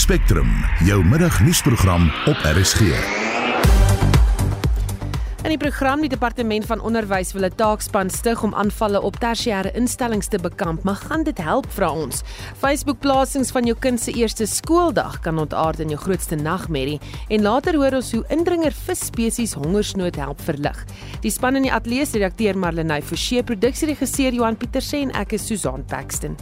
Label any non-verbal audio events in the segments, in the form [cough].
Spectrum, jou middagnuusprogram op RSG. In die program die departement van onderwys wil 'n taakspan stig om aanvalle op tersiêre instellings te bekamp, maar gaan dit help vra ons? Facebook-plasings van jou kind se eerste skooldag kan ontaard in jou grootste nagmerrie en later hoor ons hoe indringer visspesies hongersnood help verlig. Die span in die ateljee se redakteur Marlenae Forsie, produksieregisseur Johan Pieterse en ek is Susan Paxton.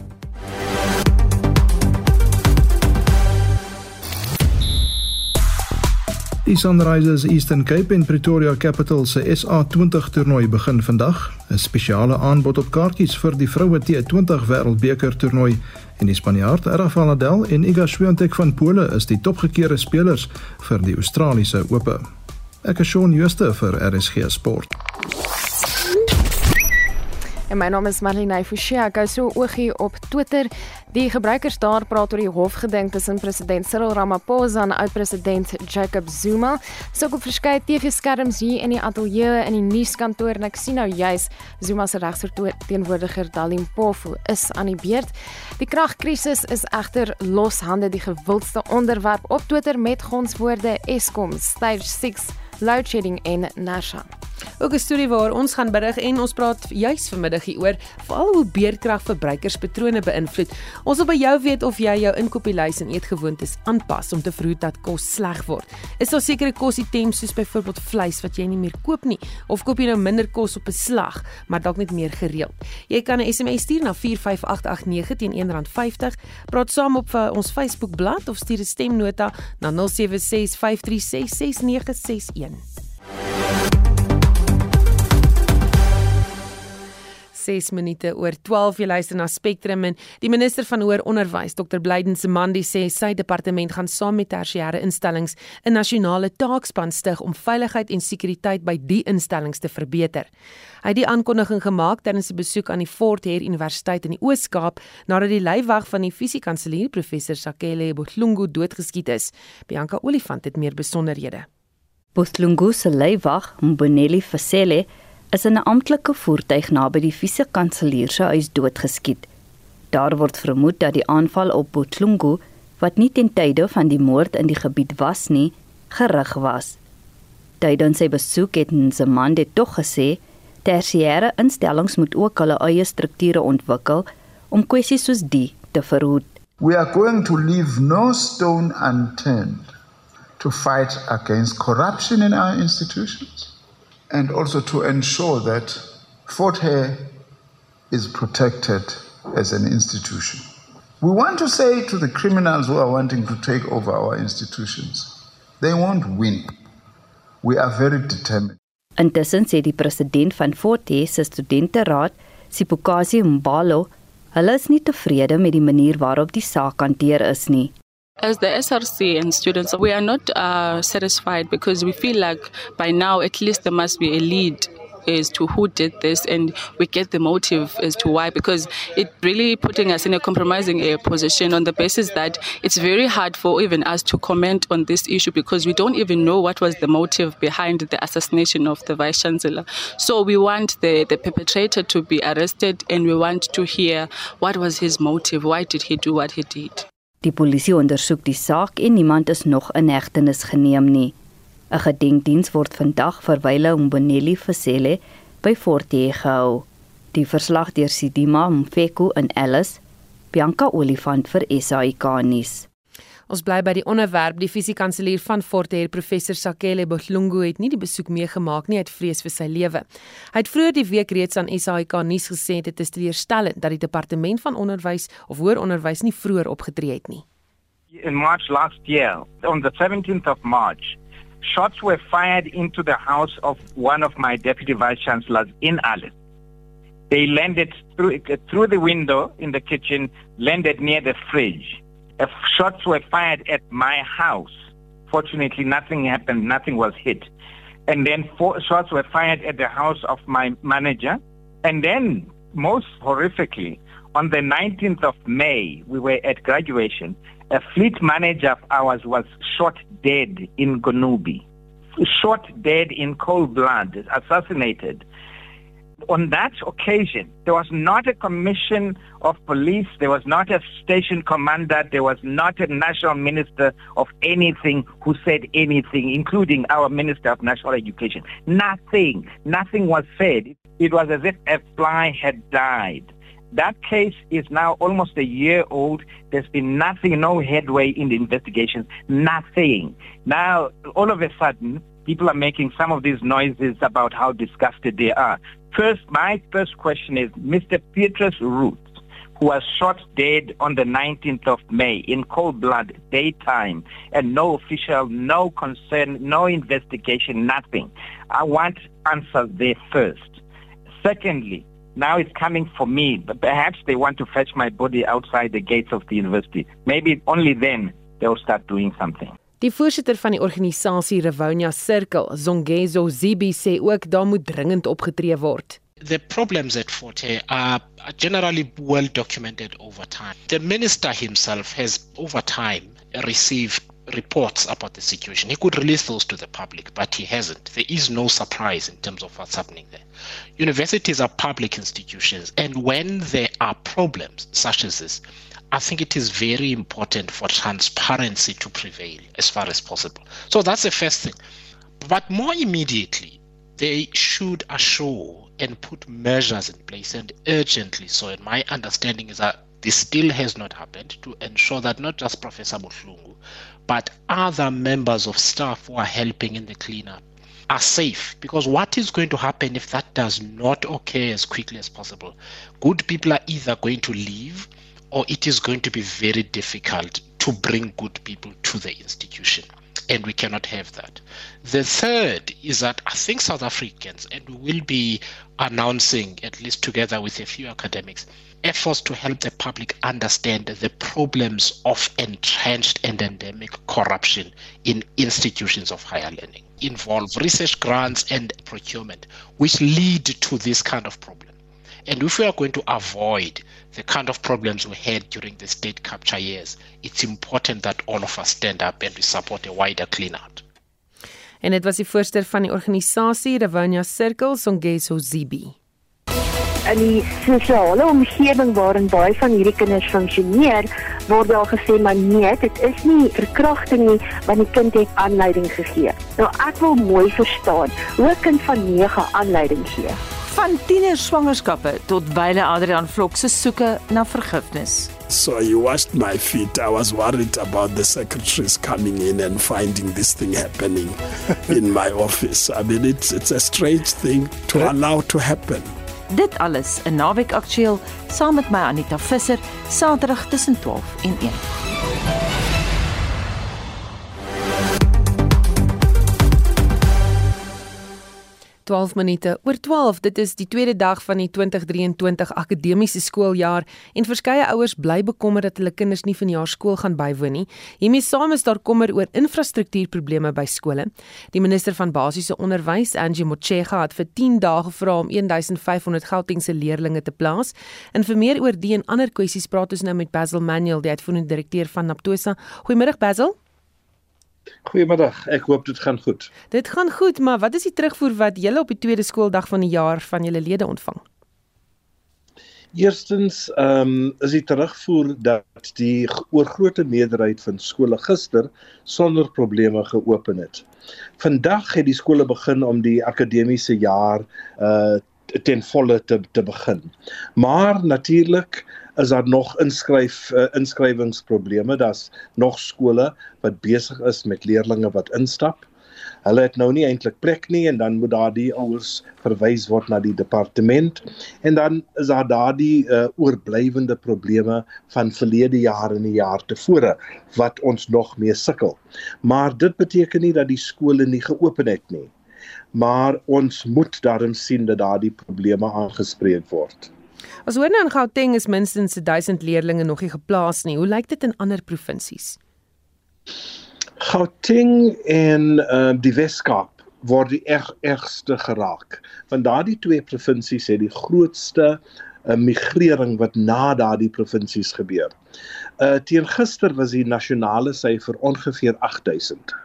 Die Sunrisers Eastern Cape en Pretoria Capitals se SA20 toernooi begin vandag. 'n Spesiale aanbod op kaartjies vir die vroue T20 Wêreldbeker toernooi en die Spanjaard Rafael Nadal en Iga Swiatek van Pole is die topgekeerde spelers vir die Australiese Ope. Ek is Shaun Schuster vir RSG Sport. En my naam is Marlene Forsie. Ek hou so oogie op Twitter. Die gebruikers daar praat oor die hofgeding tussen president Cyril Ramaphosa en oud-president Jacob Zuma. So op verskeie TV-skerms hier in die ateljee in die nuuskantoor en ek sien nou juis Zuma se regsverteenwoordiger Dalim Pofu is aan die beurt. Die kragkrisis is egter loshande die gewildste onderwerp op Twitter met gonswoorde Eskom stage 6 load shedding en Nasha. Ook 'n storie waar ons gaan berig en ons praat juis vanmiddag hieroor veral hoe beerdkrag verbruikerspatrone beïnvloed. Ons wil by jou weet of jy jou inkopieslys en eetgewoontes aanpas om te verhoed dat kos sleg word. Is daar sekere kositems soos byvoorbeeld vleis wat jy nie meer koop nie of koop jy nou minder kos op 'n slag, maar dalk net meer gereeld? Jy kan 'n SMS stuur na 45889 teen R1.50. Praat saam op ons Facebookblad of stuur 'n stemnota na 0765366961. 6 minute oor 12 jy luister na Spectrum en die minister van hoër onderwys Dr Blyden Semandi sê sy departement gaan saam met tersiêre instellings 'n nasionale taakspan stig om veiligheid en sekuriteit by die instellings te verbeter. Hy het die aankondiging gemaak tydens 'n besoek aan die Fort Hare Universiteit in die Oos-Kaap nadat die leiwag van die fisiekanselier professor Sakele Botlungu doodgeskiet is. Bianca Olifant het meer besonderhede. Botlungu se leiwag, Mboneli Fasele, is in 'n amptelike voertuig naby die vice-kanselier se huis doodgeskiet. Daar word vermoed dat die aanval op Botlungu, wat nie ten tye van die moord in die gebied was nie, gerig was. Tydens sy besoek het Nzimande tog gesê tersiêre instellings moet ook hulle eie strukture ontwikkel om kwessies soos die te verhoed. We are going to leave no stone unturned to fight against corruption in our institutions and also to ensure that Fort Hare is protected as an institution. We want to say to the criminals who are wanting to take over our institutions, they won't win. We are very determined. Intussen sê die president van Fort Hare se studenteraad, Sipukasi Mbalo, hulle is nie tevrede met die manier waarop die saak hanteer is nie. As the SRC and students, we are not uh, satisfied because we feel like by now at least there must be a lead as to who did this and we get the motive as to why because it really putting us in a compromising uh, position on the basis that it's very hard for even us to comment on this issue because we don't even know what was the motive behind the assassination of the vice chancellor. So we want the the perpetrator to be arrested and we want to hear what was his motive why did he do what he did Die polisie ondersoek die saak en niemand is nog in hegtenis geneem nie. 'n Gedenkdiens word vandag vir Wyle Mboneli Fasele by Fortie gehou. Die verslag deur Sidima Mfeku in Alice, Bianca Olifant vir SAK nuus. Ons bly by die onderwerp. Die fisiekanselier van Fort Hare, professor Sakele Botlungu, het nie die besoek meegemaak nie uit vrees vir sy lewe. Hy het vroeër die week reeds aan SAK nuus gesê dit is teleurstellend dat die departement van onderwys of hoër onderwys nie vroeër opgetree het nie. In March last year, on the 17th of March, shots were fired into the house of one of my deputy vice chancellors in Alice. They landed through through the window in the kitchen, landed near the fridge. Shots were fired at my house. Fortunately, nothing happened, nothing was hit. And then four shots were fired at the house of my manager. And then, most horrifically, on the 19th of May, we were at graduation. A fleet manager of ours was shot dead in Gonubi, shot dead in cold blood, assassinated. On that occasion, there was not a commission of police, there was not a station commander, there was not a national minister of anything who said anything, including our Minister of National Education. Nothing, nothing was said. It was as if a fly had died. That case is now almost a year old. There's been nothing, no headway in the investigations, nothing. Now, all of a sudden, people are making some of these noises about how disgusted they are. First, my first question is Mr. Petrus Root, who was shot dead on the 19th of May in cold blood, daytime, and no official, no concern, no investigation, nothing. I want answers there first. Secondly, now it's coming for me, but perhaps they want to fetch my body outside the gates of the university. Maybe only then they'll start doing something. Die voorsitter van die organisasie Rivonia Circle, Zongezo Zibi, sê ook daar moet dringend opgetree word. The problems at Forte are generally well documented over time. The minister himself has over time received reports about the situation. He could release those to the public, but he hasn't. There is no surprise in terms of what's happening there. Universities are public institutions, and when there are problems such as this, I think it is very important for transparency to prevail as far as possible. So that's the first thing. But more immediately, they should assure and put measures in place and urgently so. And my understanding is that this still has not happened to ensure that not just Professor Buhlungu, but other members of staff who are helping in the cleanup are safe. Because what is going to happen if that does not occur as quickly as possible? Good people are either going to leave or it is going to be very difficult to bring good people to the institution. And we cannot have that. The third is that I think South Africans, and we will be announcing, at least together with a few academics, efforts to help the public understand the problems of entrenched and endemic corruption in institutions of higher learning involve research grants and procurement which lead to this kind of problem and if we are going to avoid the kind of problems we had during the state capture years it's important that all of us stand up and we support a wider clean out en dit was die voorsteur van die organisasie Revonia Circle Songeso Zibi in die sosiale omgewing waarin baie van hierdie kinders funksioneer, word daar gesê maar nee, dit is nie verkrachting nie, want die kind het aanleiding gegee. Nou ek wil mooi verstaan, hoe 'n kind van 9 aanleiding gee. Van tiener swangerskappe tot wyle Adrian Vlok se soeke na vergifnis. So you washed my feet. I was worried about the secretaries coming in and finding this thing happening [laughs] in my office. I mean, it's, it's a strange thing to allow to happen. Dit alles in Naweek Aktueel saam met my Anita Visser Saterdag tussen 12 en 1. 12 minute oor 12. Dit is die tweede dag van die 2023 akademiese skooljaar en verskeie ouers bly bekommerd dat hulle kinders nie vanjaar skool gaan bywoon nie. Hiermee saam is daar kommer oor infrastruktuurprobleme by skole. Die minister van basiese onderwys, Angie Motshega, het vir 10 dae gevra om 1500 Gautengse leerders te plaas. En vir meer oor die en ander kwessies praat ons nou met Basil Manuel, die uitvoerende direkteur van Naptosa. Goeiemôre Basil. Goeiemiddag. Ek hoop dit gaan goed. Dit gaan goed, maar wat is die terugvoer wat julle op die tweede skooldag van die jaar van julle lede ontvang? Eerstens, ehm um, is die terugvoer dat die oorgrootste meerderheid van skole gister sonder probleme geopen het. Vandag het die skole begin om die akademiese jaar uh ten volle te te begin. Maar natuurlik is daar nog inskryf uh, inskrywingsprobleme. Daar's nog skole wat besig is met leerders wat instap. Hulle het nou nie eintlik plek nie en dan moet daardie ouers verwys word na die departement en dan is daar daardie uh, oorblywende probleme van verlede jare en die jaar tevore wat ons nog mee sukkel. Maar dit beteken nie dat die skole nie geopen het nie. Maar ons moet daarin sien dat daardie probleme aangespreek word. As hoor nou in Gauteng is minstens 1000 leerders nog nie geplaas nie. Hoe lyk dit in ander provinsies? Gauteng en uh, die Weskaap word die erg ergste geraak. Want daardie twee provinsies het die grootste uh, migrering wat na daardie provinsies gebeur. Uh teen gister was die nasionale syfer ongeveer 8000.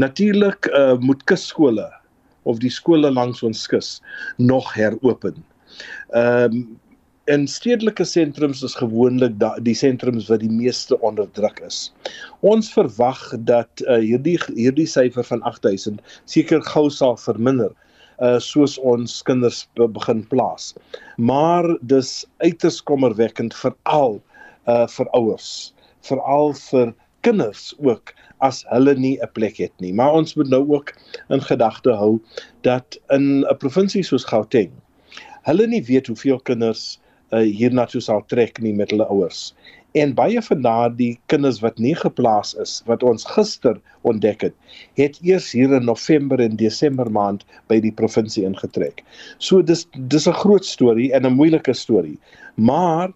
Natuurlik uh moet kusskole of die skole langs ons kus nog heropen. Ehm um, in stedelike sentrums is gewoonlik die sentrums wat die meeste onderdruk is. Ons verwag dat uh, hierdie hierdie syfer van 8000 seker gou sal verminder uh soos ons kinders begin plaas. Maar dis uiters kommerwekkend vir al uh vir ouers, veral vir kinders ook as hulle nie 'n plek het nie. Maar ons moet nou ook in gedagte hou dat in 'n provinsie soos Gauteng hulle nie weet hoeveel kinders uh, hiernatoe sal trek nie met hulle ouers. En baie van daardie kinders wat nie geplaas is wat ons gister ontdek het, het eers hier in November en Desember maand by die provinsie ingetrek. So dis dis 'n groot storie en 'n moeilike storie. Maar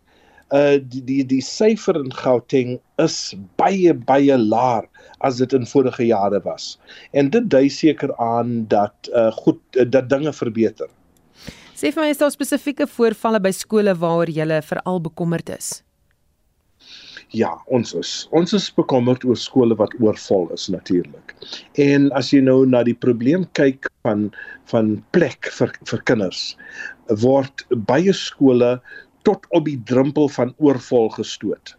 uh die die die syfer in Gauteng is baie baie laer as dit in vorige jare was. En dit dui seker aan dat uh goed dat dinge verbeter. Sê vir my is daar spesifieke voorvalle by skole waaroor jy veral bekommerd is? Ja, ons is. Ons is bekommerd oor skole wat oorvol is natuurlik. En as jy nou na die probleem kyk van van plek vir vir kinders, word baie skole tot op die drempel van oorvol gestoot.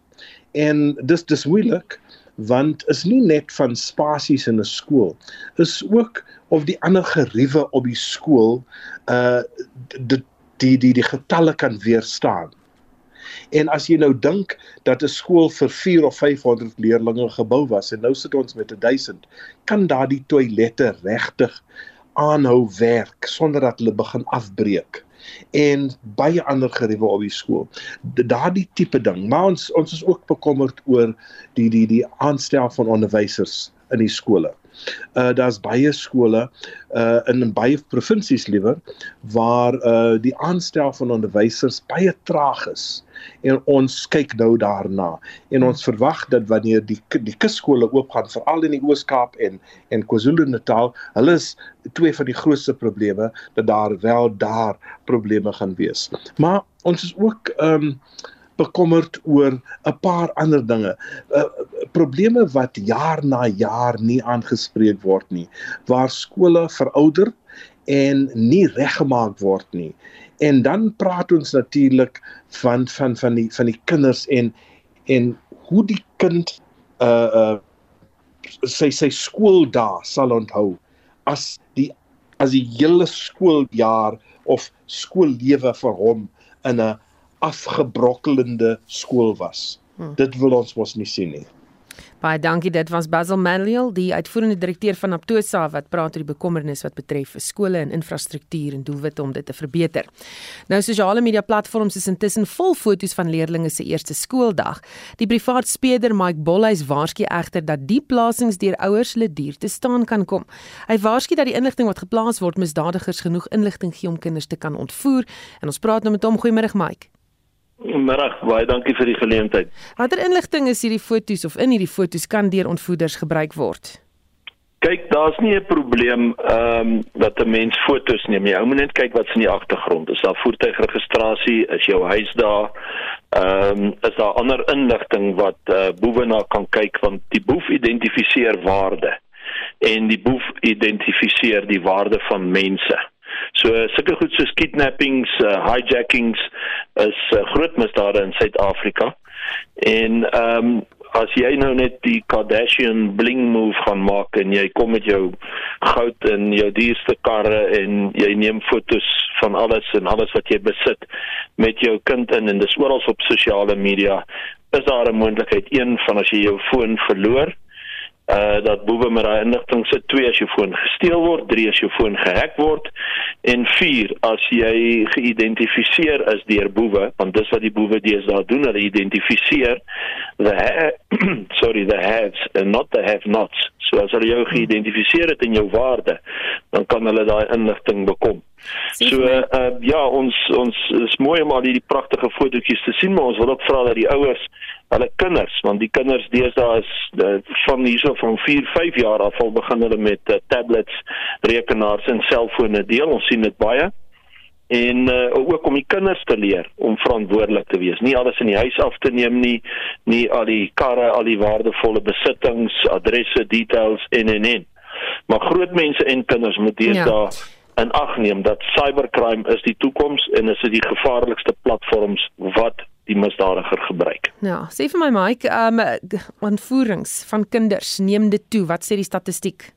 En dis dis moeilik want is nie net van spasies in 'n skool is ook of die ander geriewe op die skool uh die die die, die getalle kan weerstaan. En as jy nou dink dat 'n skool vir 4 of 500 leerders gebou was en nou sit ons met 1000, kan daardie toilette regtig aanhou werk sonder dat hulle begin afbreek en baie ander geriewe op die skool. Daardie tipe ding. Maar ons ons is ook bekommerd oor die die die aanstel van onderwysers in die skole. Uh daar's baie skole uh in in baie provinsies liewer waar uh die aanstel van onderwysers baie traag is. En ons kyk nou daarna. En ons verwag dat wanneer die die kusskole oopgaan veral in die Oos-Kaap en en KwaZulu-Natal hulle is twee van die grootste probleme dat daar wel daar probleme gaan wees. Maar ons is ook ehm um, bekommerd oor 'n paar ander dinge. Uh, probleme wat jaar na jaar nie aangespreek word nie, waar skole verouder en nie reggemaak word nie. En dan praat ons natuurlik van van van die van die kinders en en hoe die kind uh uh sy sy skooldae sal onthou as die as die hele skooljaar of skoollewe vir hom in 'n afgebrokkelende skool was. Hmm. Dit wil ons mos nie sien nie. Baie dankie. Dit was Basil Manuel, die uitvoerende direkteur van Aptosa wat praat oor die bekommernis wat betref skole en infrastruktuur en doelwitte om dit te verbeter. Nou sosiale media platforms is intussen vol foto's van leerders se eerste skooldag. Die privaat speeder Mike Bolhuis waarsku egter dat die plasings deur ouers hulle duur te staan kan kom. Hy waarsku dat die inligting wat geplaas word misdadigers genoeg inligting gee om kinders te kan ontvoer en ons praat nou met hom. Goeiemôre Mike. Middag, baie dankie vir die geleentheid. Watter inligting is hierdie foto's of in hierdie foto's kan deur ontvoeders gebruik word? Kyk, daar's nie 'n probleem ehm um, dat 'n mens foto's neem nie. Ou moet net kyk wat's in die agtergrond. Is daar voertuigregistrasie? Is jou huis daar? Ehm um, is daar ander inligting wat uh, boewe na kan kyk want die boef identifiseer waarde en die boef identifiseer die waarde van mense. So sulke goed soos kidnappings, uh, hijackings is uh, groot misdade in Suid-Afrika. En ehm um, as jy nou net die Kardashian bling move gaan maak en jy kom met jou goud en jou duurste karre en jy neem fotos van alles en alles wat jy besit met jou kind in en dis oral op sosiale media is daar 'n moontlikheid een van as jy jou foon verloor uh dat boewe met daai inligting sit 2 as jou foon gesteel word, 3 as jou foon gehack word en 4 as jy geïdentifiseer is deur boewe, want dis wat die boewe deesdae doen, hulle identifiseer the ha [clears throat] sorry the haves and not the have nots. So as hulle jou geïdentifiseer het in jou waarde, dan kan hulle daai inligting bekom. So uh ja, ons ons is mooi om al hierdie pragtige fotootjies te sien, maar ons wil ook vra dat die ouers hulle kinders want die kinders deesdae is uh, van hierso van 4, 5 jaar af al begin hulle met uh, tablets, rekenaars en selfone deel. Ons sien dit baie. En uh, ook om die kinders te leer om verantwoordelik te wees. Nie alles in die huis af te neem nie, nie al die karre, al die waardevolle besittings, adresse, details en en en. Maar groot mense en kinders moet deesdae ja en ag neem dat cybercrime is die toekoms en is dit die gevaarlikste platforms wat die misdadiger gebruik. Ja, sê vir my Mike, ehm um, ontvoerings van kinders neem dit toe. Wat sê die statistiek?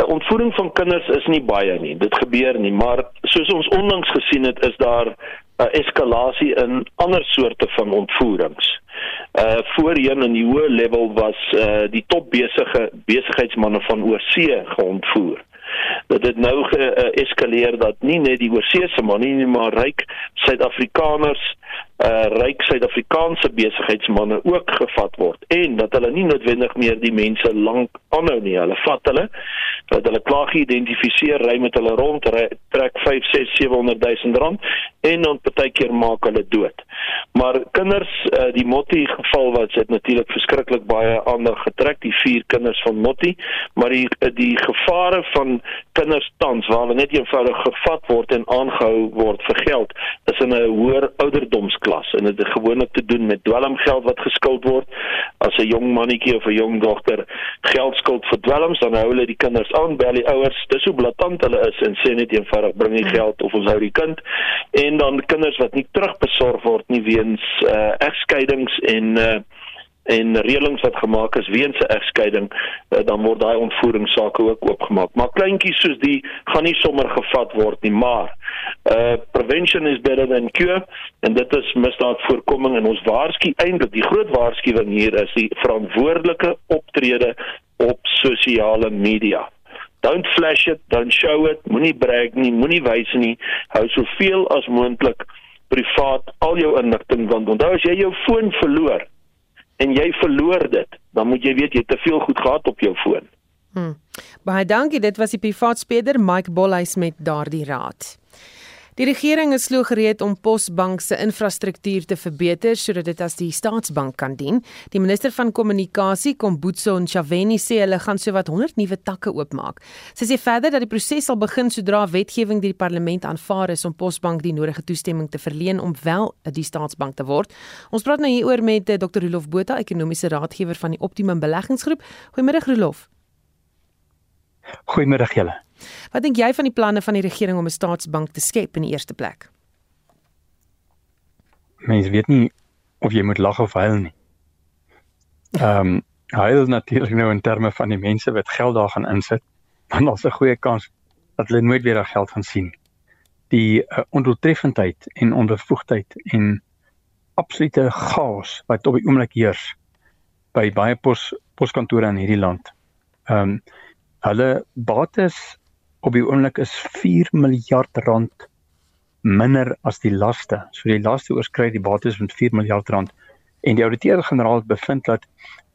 'n Ontvoering van kinders is nie baie nie. Dit gebeur nie, maar soos ons onlangs gesien het, is daar 'n eskalasie in ander soorte van ontvoerings. Uh voorheen in die hoë level was uh die top besige besigheidsmense van oorsee geontvoer dat dit nou geeskaleer dat nie net die oorseese man nie, maar ryk Suid-Afrikaners, uh ryk Suid-Afrikaanse besigheidsmense ook gevat word en dat hulle nie noodwendig meer die mense lank aanhou nie. Hulle vat hulle dat hulle klaar geïdentifiseer, ry met hulle rond, trek 5, 6, 700 000 rand en dan partykeer maak hulle dood. Maar kinders, uh, die Motti geval wat het natuurlik verskriklik baie aandag getrek, die vier kinders van Motti, maar die die gevare van kinders tans waar hulle net eenvoudig gevat word en aangehou word vir geld is in 'n hoër ouderdomsklas en dit het gewoonlik te doen met dwelmgeld wat geskuld word. As 'n jong mannetjie of 'n jong dogter geld skuld vir dwelms dan hou hulle die kinders aan by die ouers. Dis hoe blaatant hulle is en sê net eenvoudig bring die geld of ons hou die kind. En dan kinders wat nie terugbesorg word nie weens uh, egskeidings en uh, en reëlings wat gemaak is weens 'n egskeiding uh, dan word daai ontvoeringsake ook oopgemaak. Maar kleintjies soos die gaan nie sommer gevat word nie, maar uh prevention is better than cure en dit is misdaadvoorkoming en ons waarsku eintlik die groot waarskuwing hier is die verantwoordelike optrede op sosiale media. Don't flash it, don't show it, moenie brag nie, moenie wys nie. Hou soveel as moontlik privaat al jou inligting want onthou as jy jou foon verloor en jy verloor dit, dan moet jy weet jy te veel goed gehad op jou foon. Hmm. Baie dankie, dit was die privaat speeder Mike Bolhuis met daardie raad. Die regering is sloeg gereed om Posbank se infrastruktuur te verbeter sodat dit as die staatsbank kan dien. Die minister van kommunikasie, Kombutso Ntshavheni, sê hulle gaan sowat 100 nuwe takke oopmaak. Sy sê verder dat die proses sal begin sodra wetgewing deur die parlement aanvaar is om Posbank die nodige toestemming te verleen om wel 'n die staatsbank te word. Ons praat nou hieroor met eh, Dr. Rolof Botha, ekonomiese raadgewer van die Optimum Beleggingsgroep. Goeiemôre Rolof. Goeiemôre julle. Wat dink jy van die planne van die regering om 'n staatsbank te skep in die eerste plek? Mens weet nie of jy moet lag of huil nie. Ehm, um, huil natuurlik nou in terme van die mense wat geld daar gaan insit, want daar's 'n goeie kans dat hulle nooit weer daardie geld gaan sien. Die uh, ondoeltreffendheid en onbevoegdheid en absolute chaos wat op die oomblik heers by baie pos poskantore in hierdie land. Ehm um, hulle bates op die oomblik is 4 miljard rand minder as die laste. So die laste oorskry die bates met 4 miljard rand en die ouditeur-generaal bevind dat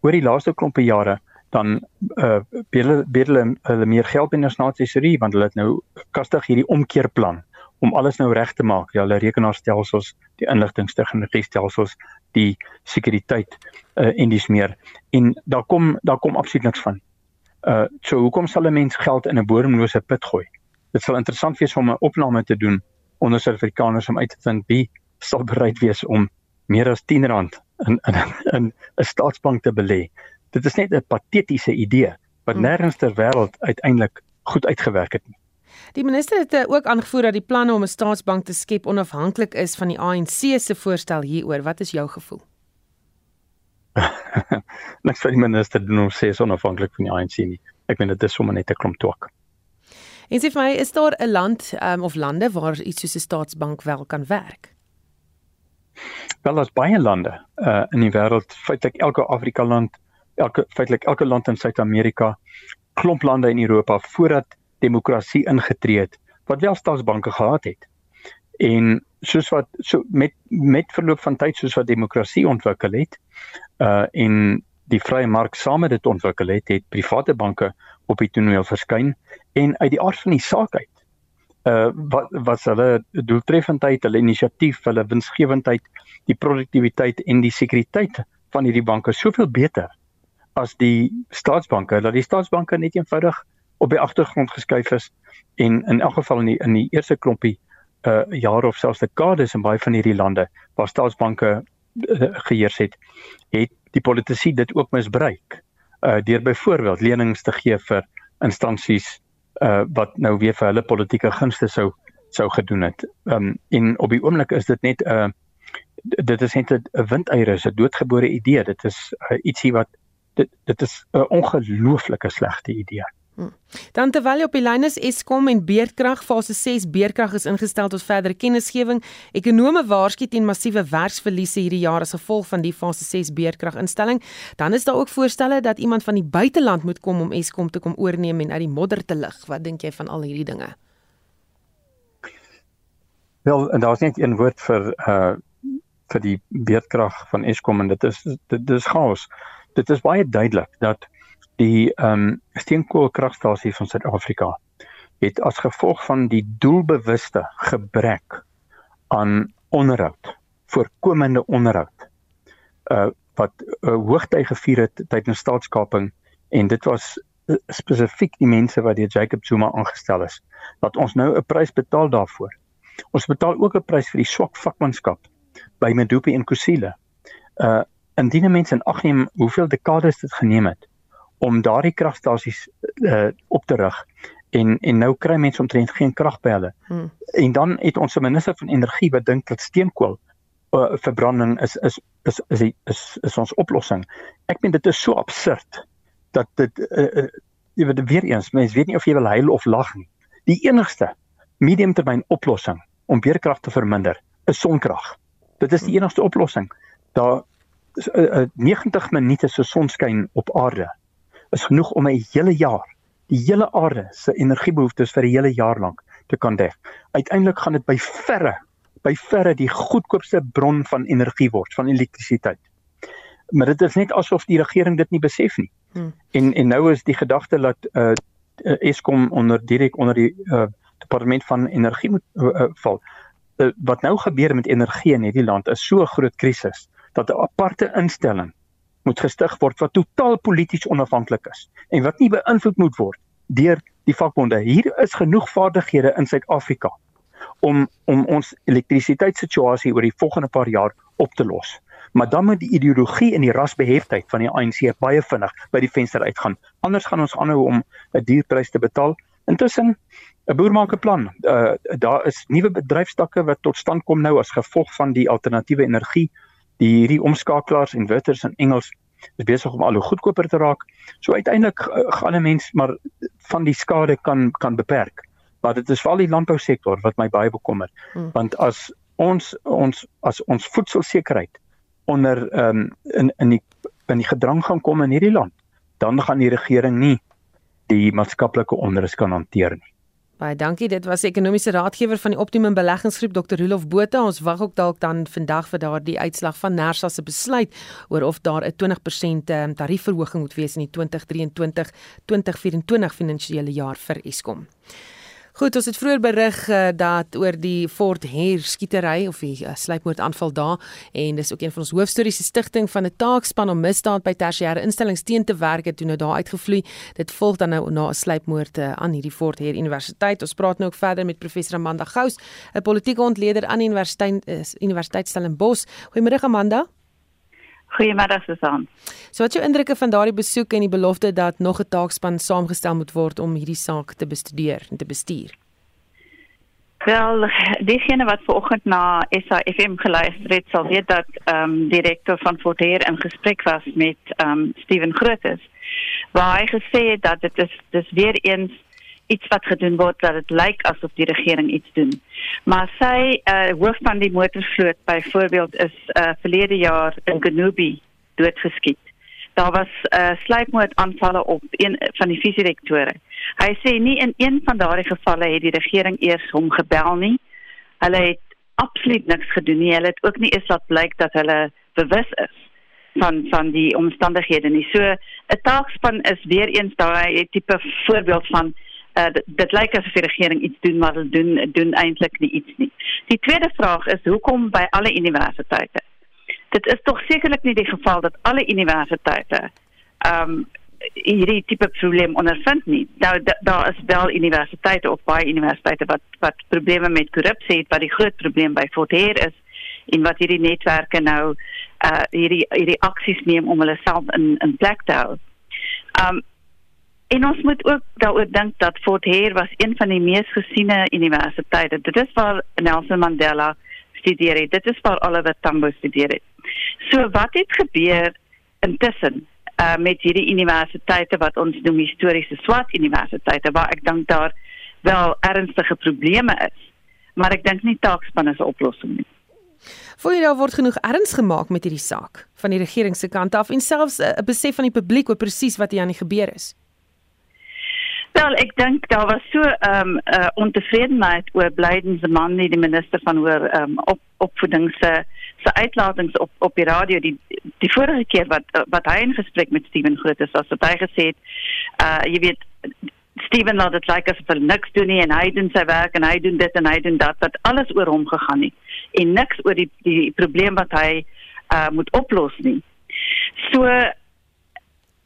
oor die laaste klompe jare dan uh hulle hulle meer geld binne nasionale tesorie want hulle het nou kastig hierdie omkeerplan om alles nou reg te maak. Ja, hulle rekenaarstelsels, die inligtingtegnologie stelsels, die sekuriteit uh en dis meer. En daar kom daar kom absoluut niks van. Uh so hoekom sal 'n mens geld in 'n bodemlose put gooi? Dit sal interessant wees om 'n opname te doen onder Suid-Afrikaners om uit te vind wie sal bereid wees om meer as R10 in in in 'n staatsbank te belê. Dit is net 'n patetiese idee wat hmm. nêrens ter wêreld uiteindelik goed uitgewerk het nie. Die minister het uh, ook aangevoer dat die planne om 'n staatsbank te skep onafhanklik is van die ANC se voorstel hieroor. Wat is jou gevoel? [laughs] niks vir die minister doen om sê onafhanklik van die ANC nie. Ek meen dit is sommer net 'n klomp twak. En sê vir my, is daar 'n land um, of lande waar iets soos 'n staatsbank wel kan werk? Wel, daar's baie lande uh, in die wêreld, feitelik elke Afrika land, elke feitelik elke land in Suid-Amerika, klomp lande in Europa voordat demokrasie ingetree het wat wel staatsbanke gehad het. En soos wat so met met verloop van tyd soos wat demokrasie ontwikkel het, uh en die vrye mark saam met dit ontwikkel het, het private banke op die toneel verskyn en uit die aard van die saak uit uh wat wat hulle doeltreffendheid, hulle inisiatief, hulle winsgewendheid, die produktiwiteit en die sekuriteit van hierdie banke soveel beter as die staatsbanke. Dat die staatsbanke net eenvoudig op die agtergrond geskuif is en in elk geval in die, in die eerste klompie uh jare of selfs dekades in baie van hierdie lande waar staatsbanke uh, geheers het, het die politici dit ook misbruik uh deur byvoorbeeld lenings te gee vir instansies uh wat nou weer vir hulle politieke gunste sou sou gedoen het. Ehm um, en op die oomblik is dit net 'n uh, dit is net 'n windeier 'n doodgebore idee. Dit is uh, ietsie wat dit dit is 'n ongelooflike slegte idee. Hmm. Dan terwyl op die lyn is Eskom en Beerdkrag fase 6 Beerdkrag is ingestel tot verdere kennisgewing. Ekonome waarsku teen massiewe werksverliese hierdie jaar as gevolg van die fase 6 Beerdkrag instelling. Dan is daar ook voorstelle dat iemand van die buiteland moet kom om Eskom te kom oorneem en uit die modder te lig. Wat dink jy van al hierdie dinge? Wel, en daar's net een woord vir uh vir die beerdkrag van Eskom en dit is dit is chaos. Dit is baie duidelik dat die ehm um, steenkoolkragstasie van Suid-Afrika het as gevolg van die doelbewuste gebrek aan onderhoud, voorkomende onderhoud uh wat uh, hoogtyd gevier het tydens staatskaping en dit was uh, spesifiek die mense wat deur Jacob Zuma aangestel is dat ons nou 'n prys betaal daarvoor. Ons betaal ook 'n prys vir die swak vakmanskap by Medupi en Kusile. Uh indien mense in ag neem hoeveel dekades dit geneem het om daardie kragstasies uh op te rig en en nou kry mense omtrent geen krag by hulle. Hmm. En dan het ons 'n minister van energie wat dink dat steenkool uh, verbranding is is is is is, is, is ons oplossing. Ek meen dit is so absurd dat dit uh, uh, jy weet weer eens mense weet nie of jy wil huil of lag nie. Die enigste mediumtermyn oplossing om weerkrag te verminder is sonkrag. Dit is die enigste oplossing. Daar is uh, uh, 90 minute se sonskyn op aarde is genoeg om 'n hele jaar die hele aarde se energiebehoeftes vir 'n hele jaar lank te kan dek. Uiteindelik gaan dit by verre by verre die goedkoopste bron van energie word van elektrisiteit. Maar dit is net asof die regering dit nie besef nie. Hmm. En en nou is die gedagte dat uh Eskom onder direk onder die uh departement van energie moet uh, uh, val. Uh, wat nou gebeur met energie in hierdie land is so 'n groot krisis dat 'n aparte instelling moet gestig word wat totaal polities onafhanklik is en wat nie beïnvloed moet word deur die vakbonde. Hier is genoeg vaardighede in Suid-Afrika om om ons elektrisiteitssituasie oor die volgende paar jaar op te los. Maar dan moet die ideologie en die rasbeheftheid van die ANC baie vinnig by die venster uitgaan. Anders gaan ons aanhou om 'n duur prys te betaal. Intussen 'n boer maak 'n plan. Uh daar is nuwe bedryfstakke wat tot stand kom nou as gevolg van die alternatiewe energie die hierdie omskakelaars en inverters in Engels is besig om al hoe goedkoper te raak. So uiteindelik uh, gaan 'n mens maar van die skade kan kan beperk. Maar dit is veral die landbousektor wat my baie bekommer. Hmm. Want as ons ons as ons voedselsekerheid onder ehm um, in in die in die gedrang gaan kom in hierdie land, dan gaan die regering nie die maatskaplike onrus kan hanteer nie. Baie dankie. Dit was ekonomiese raadgewer van die Optimum Beleggingsgroep Dr. Rolof Botha. Ons wag ook dalk dan vandag vir daardie uitslag van Nersa se besluit oor of daar 'n 20% ehm, tariefverhoging moet wees in die 2023-2024 finansiële jaar vir Eskom. Goed, ons het vroeër berig uh, dat oor die Fort Heer skietery of die uh, sluipmoord aanval daar en dis ook een van ons hoofstories se stigting van 'n taakspan om misdaad by tersiêre instellings teen te werk het toe nou daar uitgevloei. Dit volg dan nou na 'n sluipmoord uh, aan hierdie Fort Heer Universiteit. Ons praat nou ook verder met professor Amanda Gous, 'n politieke ontleder aan die Universiteit uh, Universiteit Stellenbosch. Goeiemôre Amanda. Goeiemiddag Susan. So wat jou indrukke van daardie besoek en die belofte dat nog 'n taakspan saamgestel moet word om hierdie saak te bestudeer en te bestuur? Wel, diegene wat vanoggend na SAFM geluister het, sal weet dat ehm um, direkteur van Forteer in gesprek was met ehm um, Steven Grootes waar hy gesê het dat dit is dis weer eens iets wat gedoen word dat dit lyk asof die regering iets doen. Maar sy uh hoof van die motorvloot byvoorbeeld is uh verlede jaar in Genubi doodgeskiet. Daar was uh sluipmoordaanvalle op een van die visierektore. Hy sê nie in een van daardie gevalle het die regering eers hom gebel nie. Hulle het absoluut niks gedoen nie. Hulle het ook nie eens laat blyk dat hulle bewus is van van die omstandighede nie. So 'n taakspan is weer eens daai tipe voorbeeld van uh, dit, dit lyk asof die regering iets doen maar hulle doen doen eintlik nie iets nie. Die tweede vraag is hoekom by alle universiteite? Dit is tog sekerlik nie die geval dat alle universiteite ehm um, hierdie tipe probleem ondervind nie. Nou daar da is wel universiteite of baie universiteite wat wat probleme met korrupsie het wat die groot probleem by Fortier is en wat hierdie netwerke nou uh hierdie hierdie aksies neem om hulle self in in plek te hou. Um En ons moet ook daaroor dink dat Fort Hare was een van die mees gesiene universiteite. Dit is waar Nelson Mandela studeer het. Dit is waar Oliver Tambo studeer het. So wat het gebeur intussen uh, met hierdie universiteite wat ons noem historiese swart universiteite waar ek dink daar wel ernstige probleme is. Maar ek dink nie taakspan is 'n oplossing nie. Voel jy daar word genoeg erns gemaak met hierdie saak van die regering se kant af en selfs 'n uh, besef van die publiek oor presies wat hier aan die gebeur is? Wel, ek dink daar was so 'n um, uh, ontevredenheid oor Blyden se man, die minister van hoër um, op, opvoeding se se uitlatings op op die radio die die vorige keer wat wat hy in gesprek met Steven Groot is, as hy gesê het, uh jy weet Steven laat dit lyk asof hy niks doen nie en hy doen sy werk en hy doen dit en hy doen dat wat alles oor hom gegaan het en niks oor die die probleem wat hy uh moet oplos nie. So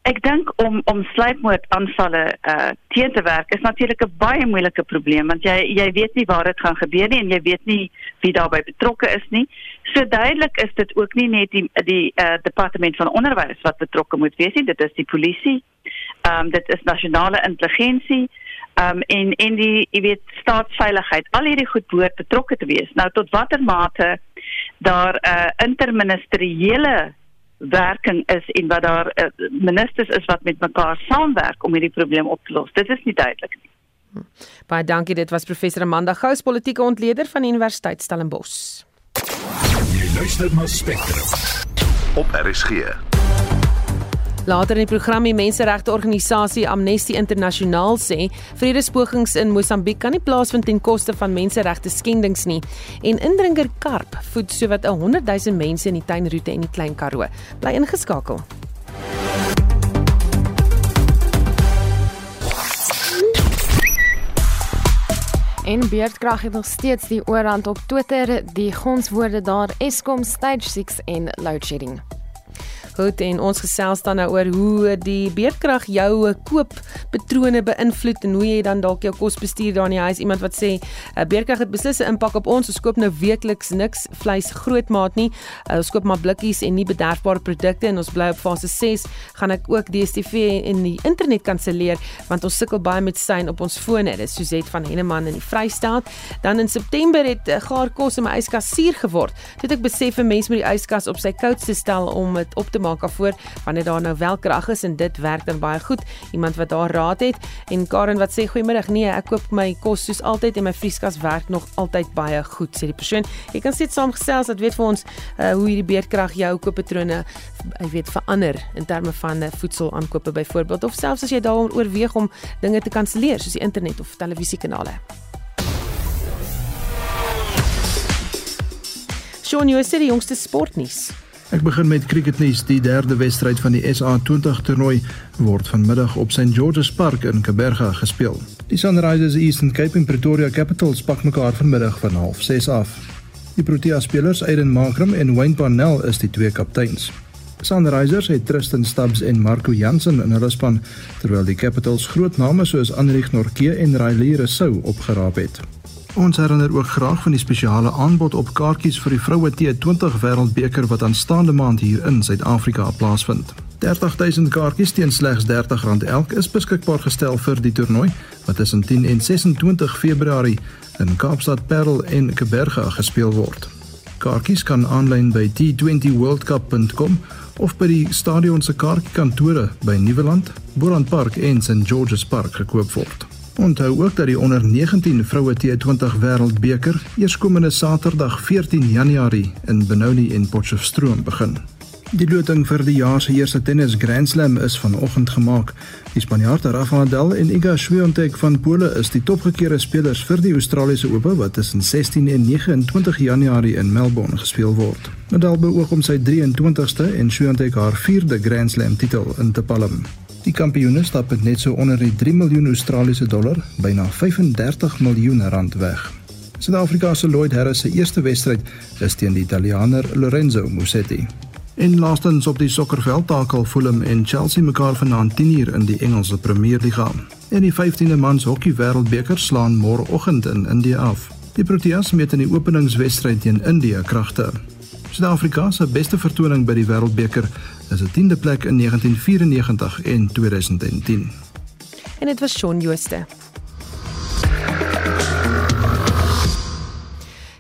ek dink om om sluipmoordaanvalle uh teen te werk is natuurlik 'n baie moeilike probleem want jy jy weet nie waar dit gaan gebeur nie en jy weet nie wie daarbey betrokke is nie. So duidelik is dit ook nie net die die uh departement van onderwys wat betrokke moet wees nie, dit is die polisie. Ehm um, dit is nasionale intelligensie ehm um, en en die jy weet staatsveiligheid. Al hierdie goed behoort betrokke te wees. Nou tot watter mate daar 'n uh, interministeriële werking is en wat daar uh, ministers is wat met mekaar saamwerk om hierdie probleem op te los. Dit is nie duidelik nie. Baie dankie. Dit was professor Amanda Gous, politieke ontleder van die Universiteit Stellenbosch. Jy luister na Spectrum op RSG. Later in die program die menseregteorganisasie Amnesty Internasionaal sê vredespogings in Mosambiek kan nie plaasvind ten koste van menseregte skendings nie en indringer karp voed sowat 100 000 mense in die tuinroete en die Klein Karoo. Bly ingeskakel. En beerdkrag het nog steeds die oorhand op Twitter, die gonswoorde daar Eskom stage 6 en load shedding. Goed en ons gesels dan nou oor hoe die beerdkrag jou kooppatrone beïnvloed en hoe jy dan dalk jou kos bestuur daar in die huis. Iemand wat sê uh, beerdkrag het beslis 'n impak op ons. Ons koop nou weekliks niks vleis grootmaat nie. Uh, ons koop maar blikkies en nie bederfbare produkte en ons bly op fase 6. Gaan ek ook DStv en die internet kanselleer want ons sukkel baie met syn op ons fone. Dis Suzet van Henneman in die Vrystaat. Dan in September het uh, gaar kos in my yskas suur geword. Dit ek besef 'n mens moet die yskas op sy koudste stel om dit op te maak daarvoor wanneer daar nou wel krag is en dit werk dan baie goed. Iemand wat daar raad het en Karen wat sê goeiemiddag. Nee, ek koop my kos soos altyd en my vrieskas werk nog altyd baie goed sê die persoon. Jy kan sit saamgesels dat weet vir ons uh, hoe hierdie beerdkrag jou kooppatrone jy weet verander in terme van uh, voedsel aankope byvoorbeeld of selfs as jy daaroor oorweeg om dinge te kanselleer soos die internet of televisiekanale. Shaun, jy is die jongste sportnuus. Ek begin met cricketnuus. Die derde wedstryd van die SA20 toernooi word vanmiddag op St George's Park in Kaberga gespeel. Die Sunrisers Eastern Cape en Pretoria Capitals pak mekaar vanmiddag van 06:30 af. Die Protea spelers Aiden Markram en Wayne Parnell is die twee kapteins. Sunrisers het Tristan Stubbs en Marco Jansen in hulle span, terwyl die Capitals groot name soos Anrich Norke en Riley Rousseau opgeraap het. Ons herinner ook graag van die spesiale aanbod op kaartjies vir die vroue T20 Wêreldbeker wat aanstaande maand hier in Suid-Afrika plaasvind. 30000 kaartjies teen slegs R30 elk is beskikbaar gestel vir die toernooi wat tussen 10 en 26 Februarie in Kaapstad Parel en Kaapberge gespeel word. Kaartjies kan aanlyn by t20worldcup.com of by die stadion se kaartjiekantore by Nieuweland, Boland Park en St George's Park gekoop word. Onthou ook dat die onder 19 vroue T20 wêreldbeker eerskomende Saterdag 14 Januarie in Benoni en Potchefstroom begin. Die loting vir die jaar se eerste tennis Grand Slam is vanoggend gemaak. Die Spanjaard Rafa Nadal en Iga Swiatek van Pole is die topgekeerde spelers vir die Australiese Ope wat tussen 16 en 29 Januarie in Melbourne gespeel word. Nadal beoog om sy 23ste en Swiatek haar 4de Grand Slam titel in te palm. Die kampioene stap met net so onder die 3 miljoen Australiese dollar, byna 35 miljoen rand weg. Suid-Afrika se Lloyd Harris se eerste wedstryd is teen die Italianer Lorenzo Musetti. En laastens op die sokkerveld takel Fulham en Chelsea mekaar vanaand 10uur in die Engelse Premier Liga. En die 15de mans hokkie wêreldbeker slaan môreoggend in Indië af. Die Proteas meet in die openingswedstryd teen Indië kragte. Suid-Afrika se beste vertoning by die wêreldbeker is 'n 10de plek in 1994 en 2010. en dit was Shaun Jooste.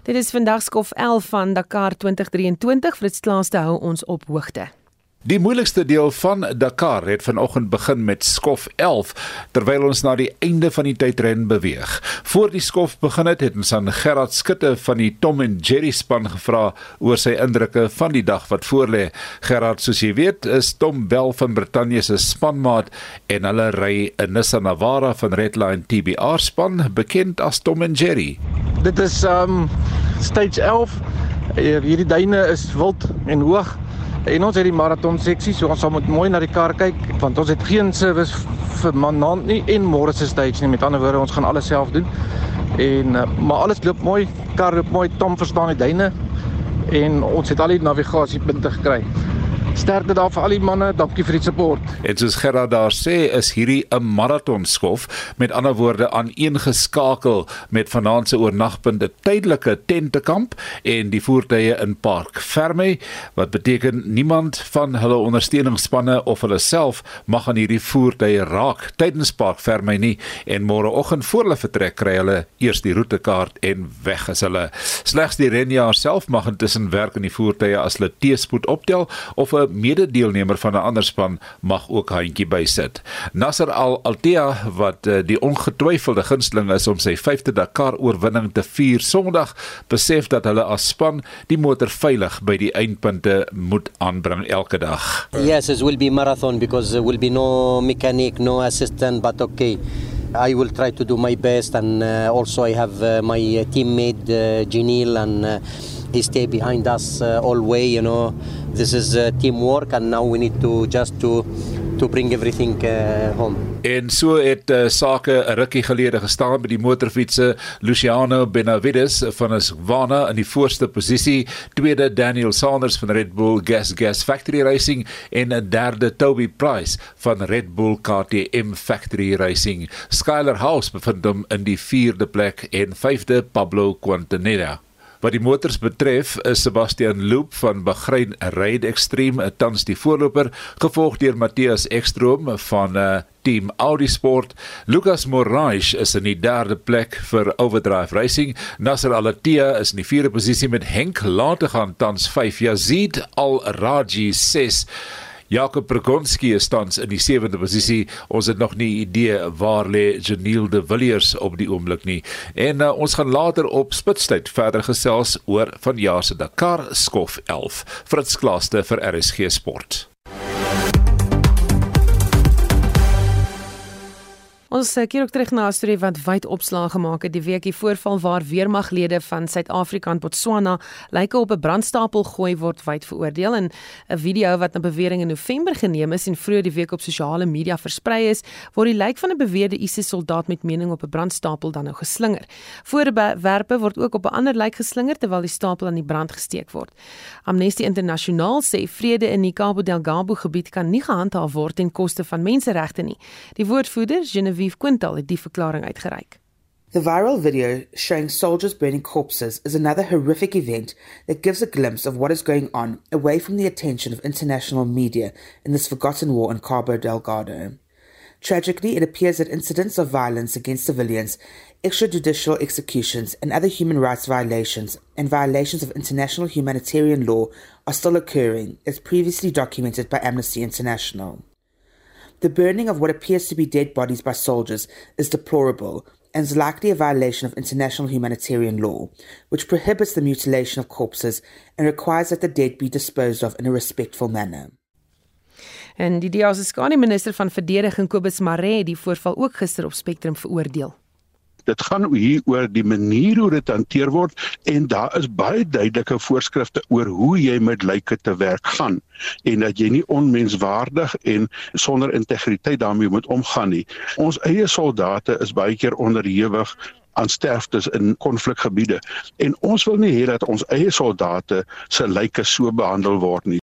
Dit is vandag skof 11 van Dakar 2023. Fritz Klaas te hou ons op hoogte. Die moeilikste deel van Dakar het vanoggend begin met skof 11 terwyl ons na die einde van die tydren beweeg. Voor die skof begin het, het ons aan Gerard Skutte van die Tom and Jerry span gevra oor sy indrukke van die dag wat voorlê. Gerard, soos jy weet, is Tom wel van Brittanje se spanmaat en hulle ry 'n Nissan Navara van Redline TBR span, bekend as Tom and Jerry. Dit is um stage 11. Hierdie duine is wild en hoog. En ons het die maraton seksie, so ons sal moet mooi na die kar kyk want ons het geen service vir vanaand nie en môre se stage nie. Met ander woorde, ons gaan alles self doen. En uh, maar alles loop mooi, kar loop mooi, Tom verstaan die duine en ons het al die navigasiepunte gekry. Sterkte daar vir al die manne, dankie vir die support. En soos Gerard daar sê, is hierdie 'n maraton skof, met ander woorde aan een geskakel met vanaand se oornagpunte tydelike tentekamp en die voertuie in Park Ferme, wat beteken niemand van hulle ondersteuningsspanne of hulle self mag aan hierdie voertuie raak tydens Park Ferme nie en môreoggend voor hulle vertrek kry hulle eers die roetekaart en weg is hulle. Slegs die renjaer self mag intussen werk in die voertuie as hulle teespoed optel of 'n mededeelnemer van 'n ander span mag ook handjie bysit. Nasser Al Altea wat uh, die ongetwyfelde gunsteling is om sy 5de Dakar oorwinning te vier Sondag, besef dat hulle as span die motor veilig by die eindpunte moet aanbring elke dag. Yes, it will be marathon because there will be no mechanic, no assistant, but okay. I will try to do my best and uh, also I have uh, my teammate uh, Janil and uh, he stay behind us uh, all way you know this is uh, teamwork and now we need to just to to bring everything uh, home En so het uh, sake 'n rukkie gelede gestaan by die motorfietsse Luciano Benavides van Aswana in die voorste posisie, tweede Daniel Sanders van Red Bull Gas Gas Factory Racing en 'n derde Toby Price van Red Bull KTM Factory Racing. Skyler House bevind hom in die vierde plek en vyfde Pablo Quintanilla. Wat die motors betref, is Sebastian Loop van Bahrain Ride Extreme tans die voorloper, gevolg deur Matthias Ekstrom van uh, Team Audi Sport. Lucas Moraes is in die derde plek vir Overdrive Racing. Nasser Al-Attiyah is in die vierde posisie met Henk Lategan tans 5. Yazid Al-Raji 6. Jakob Pregonski is tans in die 7de posisie. Ons het nog nie idee waar lê Janiel de Villiers op die oomblik nie. En uh, ons gaan later op Spitstyd verder gesels oor vanjaar se Dakar skof 11. Fritz Klaaste vir RSG Sport. Ons eh, keer ook terug na 'n storie wat wyd opslag gemaak het die week die voorval waar weermaglede van Suid-Afrika en Botswana lyke op 'n brandstapel gooi word wyd veroordeel en 'n video wat na bewering in November geneem is en vroeër die week op sosiale media versprei is, waar die lijk van 'n beweerde ISIS soldaat met mening op 'n brandstapel dan nou geslinger. Voorwerpe word ook op 'n ander lijk geslinger terwyl die stapel aan die brand gesteek word. Amnesty Internasionaal sê vrede in die Cabo Delgado gebied kan nie gehandhaaf word ten koste van menseregte nie. Die woordvoerder, Genevieve Quintal het die verklaring uitgereik. The viral video showing soldiers burning corpses is another horrific event that gives a glimpse of what is going on away from the attention of international media in this forgotten war in Cabo Delgado. Tragically, it appears that incidents of violence against civilians, extrajudicial executions, and other human rights violations and violations of international humanitarian law are still occurring, as previously documented by Amnesty International. The burning of what appears to be dead bodies by soldiers is deplorable and is likely a violation of international humanitarian law, which prohibits the mutilation of corpses and requires that the dead be disposed of in a respectful manner. En die DEA se minister van verdediging Kobus Maree het die voorval ook gister op Spectrum veroordeel dit gaan hier oor die manier hoe dit hanteer word en daar is baie duidelike voorskrifte oor hoe jy met lyke te werk gaan en dat jy nie onmenswaardig en sonder integriteit daarmee moet omgaan nie. Ons eie soldate is baie keer onderhewig aan sterftes in konflikgebiede en ons wil nie hê dat ons eie soldate se lyke so behandel word nie.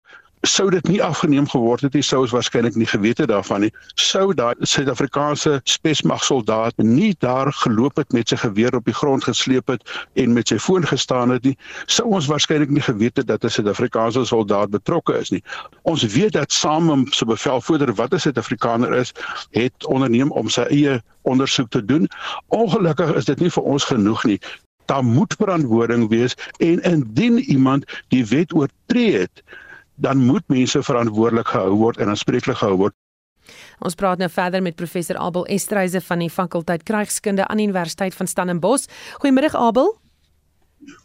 Sou dit nie afgeneem geword het nie, sou ons waarskynlik nie geweet het daarvan nie. Sou daai Suid-Afrikaanse spesmag soldaat nie daar geloop het met sy geweer op die grond gesleep het en met sy foon gestaan het nie, sou ons waarskynlik nie geweet het dat 'n Suid-Afrikaanse soldaat betrokke is nie. Ons weet dat saam met sy bevelvoerder wat 'n Suid-Afrikaner is, het onderneem om sy eie ondersoek te doen. Ongelukkig is dit nie vir ons genoeg nie. Daar moet verantwoording wees en indien iemand die wet oortree het, dan moet mense verantwoordelik gehou word en aanspreeklik gehou word. Ons praat nou verder met professor Abel Estreise van die fakulteit Krygskunde aan die Universiteit van Stellenbosch. Goeiemôre Abel.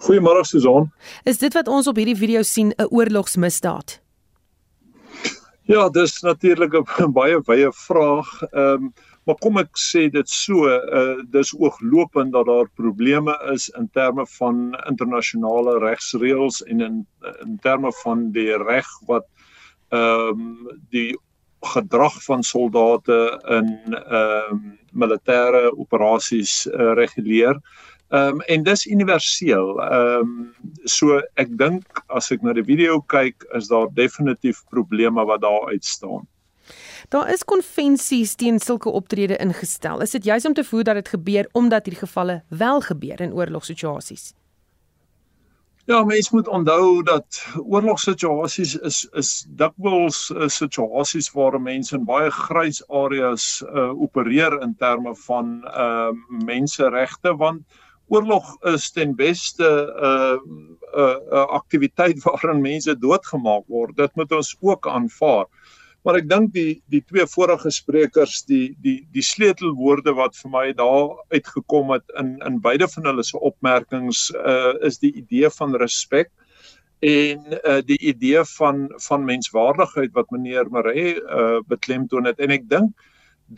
Goeiemôre Susan. Is dit wat ons op hierdie video sien 'n oorlogsmisdaad? Ja, dis natuurlik 'n [laughs] baie wye vraag. Ehm um, Maar kom ek sê dit so, uh dis ooglopend dat daar probleme is in terme van internasionale regsreëls en in in terme van die reg wat ehm um, die gedrag van soldate in ehm um, militêre operasies uh, reguleer. Ehm um, en dis universeel. Ehm um, so ek dink as ek na die video kyk, is daar definitief probleme wat daar uitstaan. Daar is konvensies teen sulke optrede ingestel. Is dit juis om te voer dat dit gebeur omdat hierdie gevalle wel gebeur in oorlogssituasies? Ja, mens moet onthou dat oorlogssituasies is is dikwels uh, situasies waar mense in baie grys areas uh, opereer in terme van uh, menseregte want oorlog is ten beste 'n uh, 'n uh, uh, aktiwiteit [laughs] waarin mense doodgemaak word. Dit moet ons ook aanvaar. Maar ek dink die die twee vorige sprekers die die die sleutelwoorde wat vir my daar uitgekom het in in beide van hulle se opmerkings uh is die idee van respek en uh die idee van van menswaardigheid wat meneer Maree uh beklemtoon het en ek dink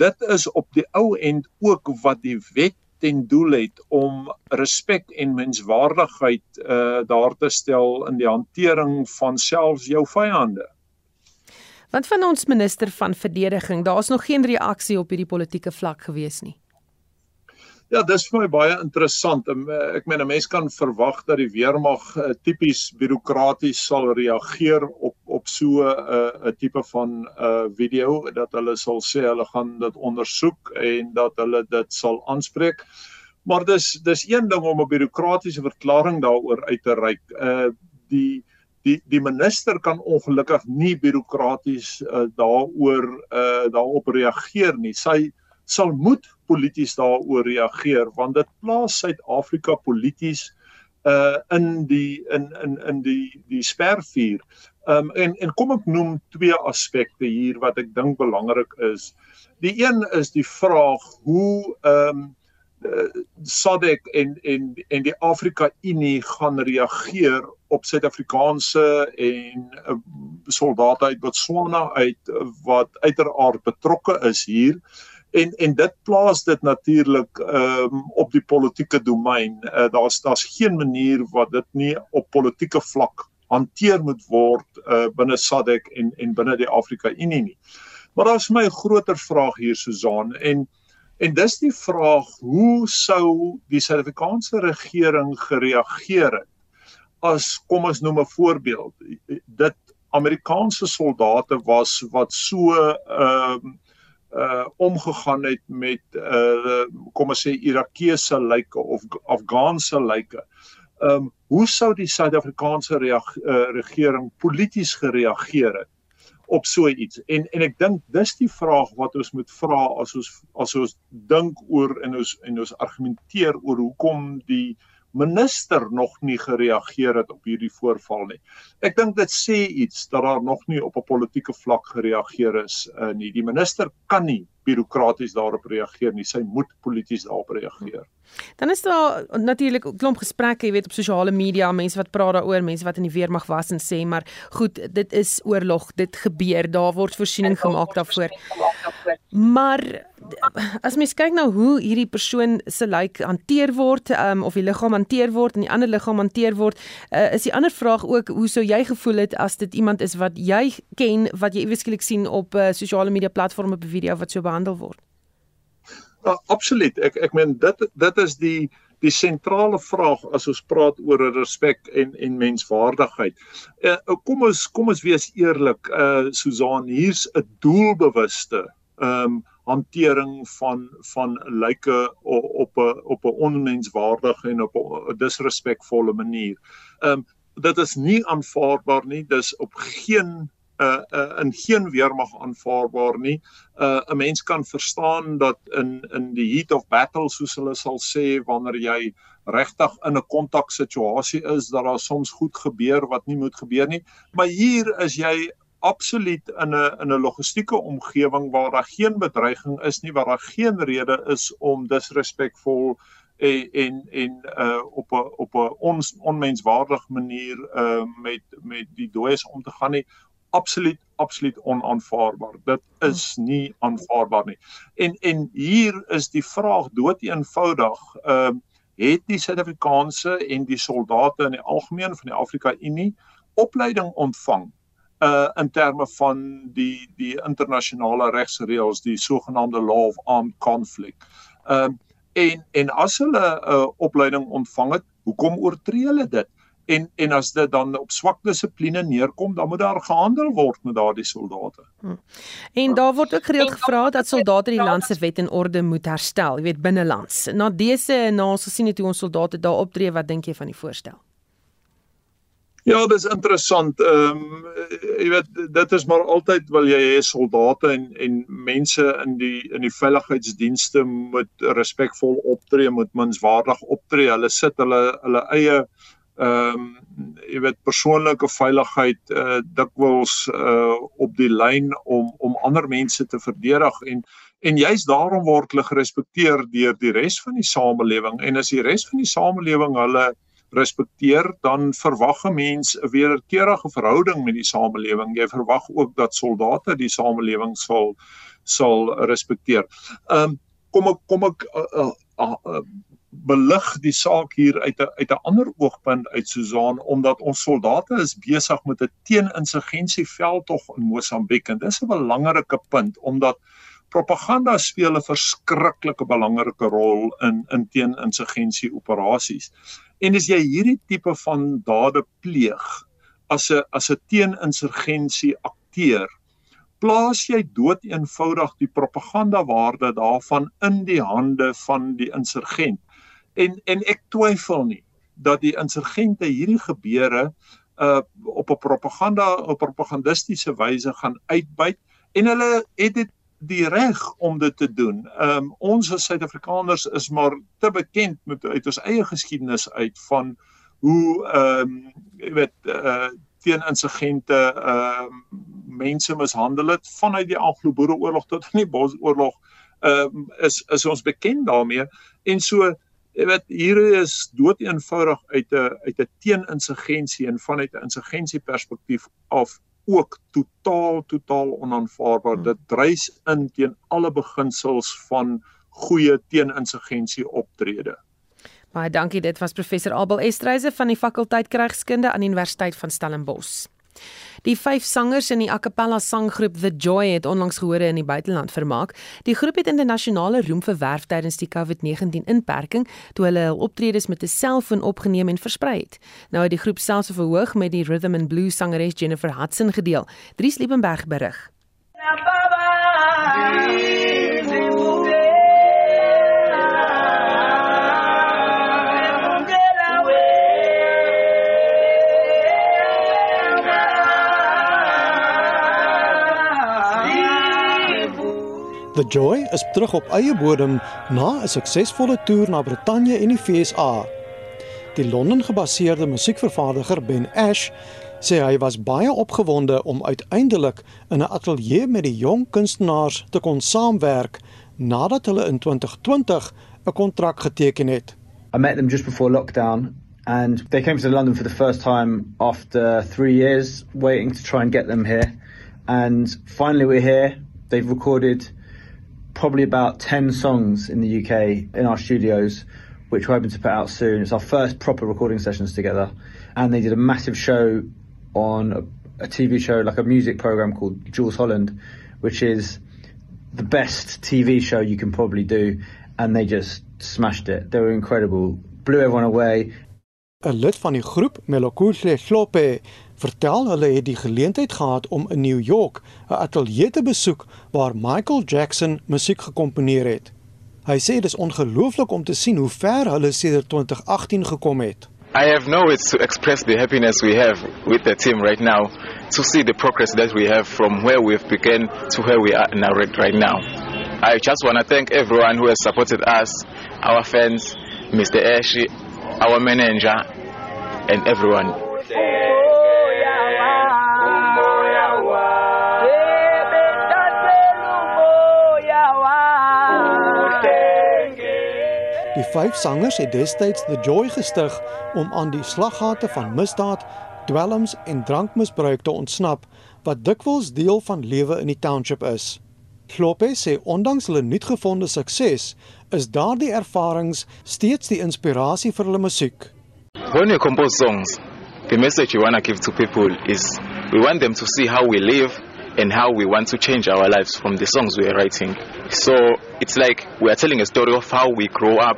dit is op die ou end ook wat die wet ten doel het om respek en menswaardigheid uh daar te stel in die hantering van selfs jou vyande. Want van ons minister van verdediging, daar's nog geen reaksie op hierdie politieke vlak gewees nie. Ja, dis vir my baie interessant. Ek meen 'n mens kan verwag dat die weermag uh, tipies bureaukraties sal reageer op op so 'n uh, 'n tipe van 'n uh, video dat hulle sal sê hulle gaan dit ondersoek en dat hulle dit sal aanspreek. Maar dis dis een ding om 'n bureaukratiese verklaring daaroor uit te reik. Uh die die die minister kan ongelukkig nie bureaukraties uh, daaroor uh, daarop reageer nie. Sy sal moet polities daaroor reageer want dit plaas Suid-Afrika polities uh in die in in in die die spervuur. Um en en kom ek noem twee aspekte hier wat ek dink belangrik is. Die een is die vraag hoe um uh, SADC en en en die Afrika Unie gaan reageer op Suid-Afrikaanse en uh, soldate uit Botswana uit uh, wat uiteraard betrokke is hier en en dit plaas dit natuurlik um, op die politieke domein. Uh, daar's daar's geen manier wat dit nie op politieke vlak hanteer moet word uh, binne SADC en en binne die Afrika Unie nie. Maar daar's my 'n groter vraag hier Susan en En dis die vraag, hoe sou die Suid-Afrikaanse regering gereageer het as kom ons noem 'n voorbeeld, dit Amerikaanse soldate was wat so ehm uh, uh omgegaan het met uh kom ons sê Irakese lyke of Afghaanse lyke. Ehm um, hoe sou die Suid-Afrikaanse uh, regering polities gereageer het? op so iets. En en ek dink dis die vraag wat ons moet vra as ons as ons dink oor en ons en ons argumenteer oor hoekom die minister nog nie gereageer het op hierdie voorval nie. Ek dink dit sê iets dat daar nog nie op 'n politieke vlak gereageer is uh, nie. Die minister kan nie bureaukraties daarop reageer nie. Sy moet polities daarop reageer. Dan is daar natuurlik 'n klomp gesprekke, jy weet, op sosiale media, mense wat praat daaroor, mense wat in die weermag was en sê, maar goed, dit is oorlog, dit gebeur, daar word voorsiening gemaak daarvoor. Maar as mens kyk na hoe hierdie persoon se lijk hanteer word, um, of die liggaam hanteer word en die ander liggaam hanteer word, uh, is die ander vraag ook hoe sou jy gevoel het as dit iemand is wat jy ken, wat jy ewesklik sien op uh, sosiale media platforms op 'n video wat so behandel word? Ja, absoluut. Ek ek meen dit dit is die die sentrale vraag as ons praat oor respek en en menswaardigheid. Uh, kom ons kom ons wees eerlik, uh Susan, hier's 'n doelbewuste ehm um, hantering van van lyke op 'n op 'n onmenswaardige en op 'n disrespekvolle manier. Ehm um, dit is nie aanvaarbaar nie. Dis op geen uh, in geen weermag aanvaarbaar nie. Uh 'n mens kan verstaan dat in in die heat of battle soos hulle sal sê wanneer jy regtig in 'n kontak situasie is dat daar soms goed gebeur wat nie moet gebeur nie. Maar hier is jy absoluut in 'n in 'n logistieke omgewing waar daar geen bedreiging is nie, waar daar geen rede is om disrespekvol en en en uh op 'n op 'n ons onmenswaardige manier uh met met die dooies om te gaan nie absoluut absoluut onaanvaarbaar. Dit is nie aanvaarbaar nie. En en hier is die vraag dood eenvoudig, ehm uh, het die Suid-Afrikaanse en die soldate in die algemeen van die Afrika Unie opleiding ontvang uh in terme van die die internasionale regsreëls, die sogenaamde law of armed conflict. Ehm uh, en en as hulle 'n uh, opleiding ontvang het, hoekom oortree hulle dit? En en as dit dan op swak dissipline neerkom dan moet daar gehandel word met daardie soldate. Hm. En daar word ook gereeld gevra dat soldate die land se wet en orde moet herstel, jy weet binnelands. Na dese na ons gesien het hoe ons soldate daar optree, wat dink jy van die voorstel? Ja, dis interessant. Ehm um, jy weet dit is maar altyd wil jy hê soldate en en mense in die in die veiligheidsdienste moet respekvol optree, moet menswaardig optree. Hulle sit hulle hulle eie ehm um, jy weet persoonlike veiligheid uh dikwels uh op die lyn om om ander mense te verdedig en en juist daarom word hulle gerespekteer deur die res van die samelewing en as die res van die samelewing hulle respekteer dan verwag 'n mens 'n wederkerige verhouding met die samelewing jy verwag ook dat soldate die samelewing sal sal respekteer. Ehm um, kom ek kom ek uh, uh, uh, belig die saak hier uit 'n uit 'n ander oogpunt uit Susan omdat ons soldate is besig met 'n teeninsurgensie veldtog in Mosambiek en dis 'n belangrike punt omdat propaganda speel 'n verskriklike belangrike rol in in teeninsurgensie operasies. En as jy hierdie tipe van dade pleeg as 'n as 'n teeninsurgensie akteur plaas jy dood eenvoudig die propaganda waarde daarvan in die hande van die insurgent en en ek twyfel nie dat die insurgente hierdie gebeure uh op 'n propaganda op propagandistiese wyse gaan uitbuit en hulle het dit die reg om dit te doen. Um ons as Suid-Afrikaners is maar te bekend met uit ons eie geskiedenis uit van hoe um jy weet uh teen insurgente um mense mishandel het vanuit die Anglo-Boereoorlog tot in die Bosoorlog um is is ons bekend daarmee en so Jy weet hier is dood eenvoudig uit 'n uit 'n teeninsurgensie en vanuit 'n insurgensie perspektief af ook totaal totaal onaanvaarbaar. Hmm. Dit dreis in teen alle beginsels van goeie teeninsurgensie optrede. Baie dankie. Dit was professor Abel Estreise van die fakulteit Krygskunde aan die Universiteit van Stellenbosch. Die vyf sangers in die a cappella sanggroep The Joy het onlangs gehore in die buiteland vermaak. Die groep het internasionale roem verwerf tydens die COVID-19 inperking toe hulle hul optredes met 'n selfoon opgeneem en versprei het. Nou het die groep selfs verhoog met die rhythm and blues sangeres Jennifer Hudson gedeel. Dries Liebenberg berig. Na baba. The Joy is terug op eie bodem na 'n suksesvolle toer na Brittanje en die FSA. Die Londen-gebaseerde musiekvervaardiger Ben Ash sê hy was baie opgewonde om uiteindelik in 'n ateljee met die jong kunstenaars te kon saamwerk nadat hulle in 2020 'n kontrak geteken het. I met them just before lockdown and they came to London for the first time after 3 years waiting to try and get them here and finally we're here. They've recorded probably about 10 songs in the UK in our studios, which we're hoping to put out soon. It's our first proper recording sessions together. And they did a massive show on a, a TV show, like a music program called Jules Holland, which is the best TV show you can probably do. And they just smashed it. They were incredible. blew everyone away. 'n Lid van die groep, Melokuhle Hlope, vertel hulle het die geleentheid gehad om in New York 'n ateljee te besoek waar Michael Jackson musiek gekomponeer het. Hy sê dit is ongelooflik om te sien hoe ver hulle sedert 2018 gekom het. I have no words to express the happiness we have with the team right now to see the progress that we have from where we've begun to where we are now right now. I just want to thank everyone who has supported us, our fans, Mr. Ashley, our manager, and everyone. Die vyf sangers het destyds The Joy gestig om aan die slaggate van misdaad, dwelms en drankmisbruik te ontsnap wat dikwels deel van lewe in die township is. Kloppe sê ondanks hulle nuutgevonde sukses, is daardie ervarings steeds die inspirasie vir hulle musiek. When we compose songs, the message we want to give to people is we want them to see how we live and how we want to change our lives from the songs we are writing. So it's like we are telling a story of how we grow up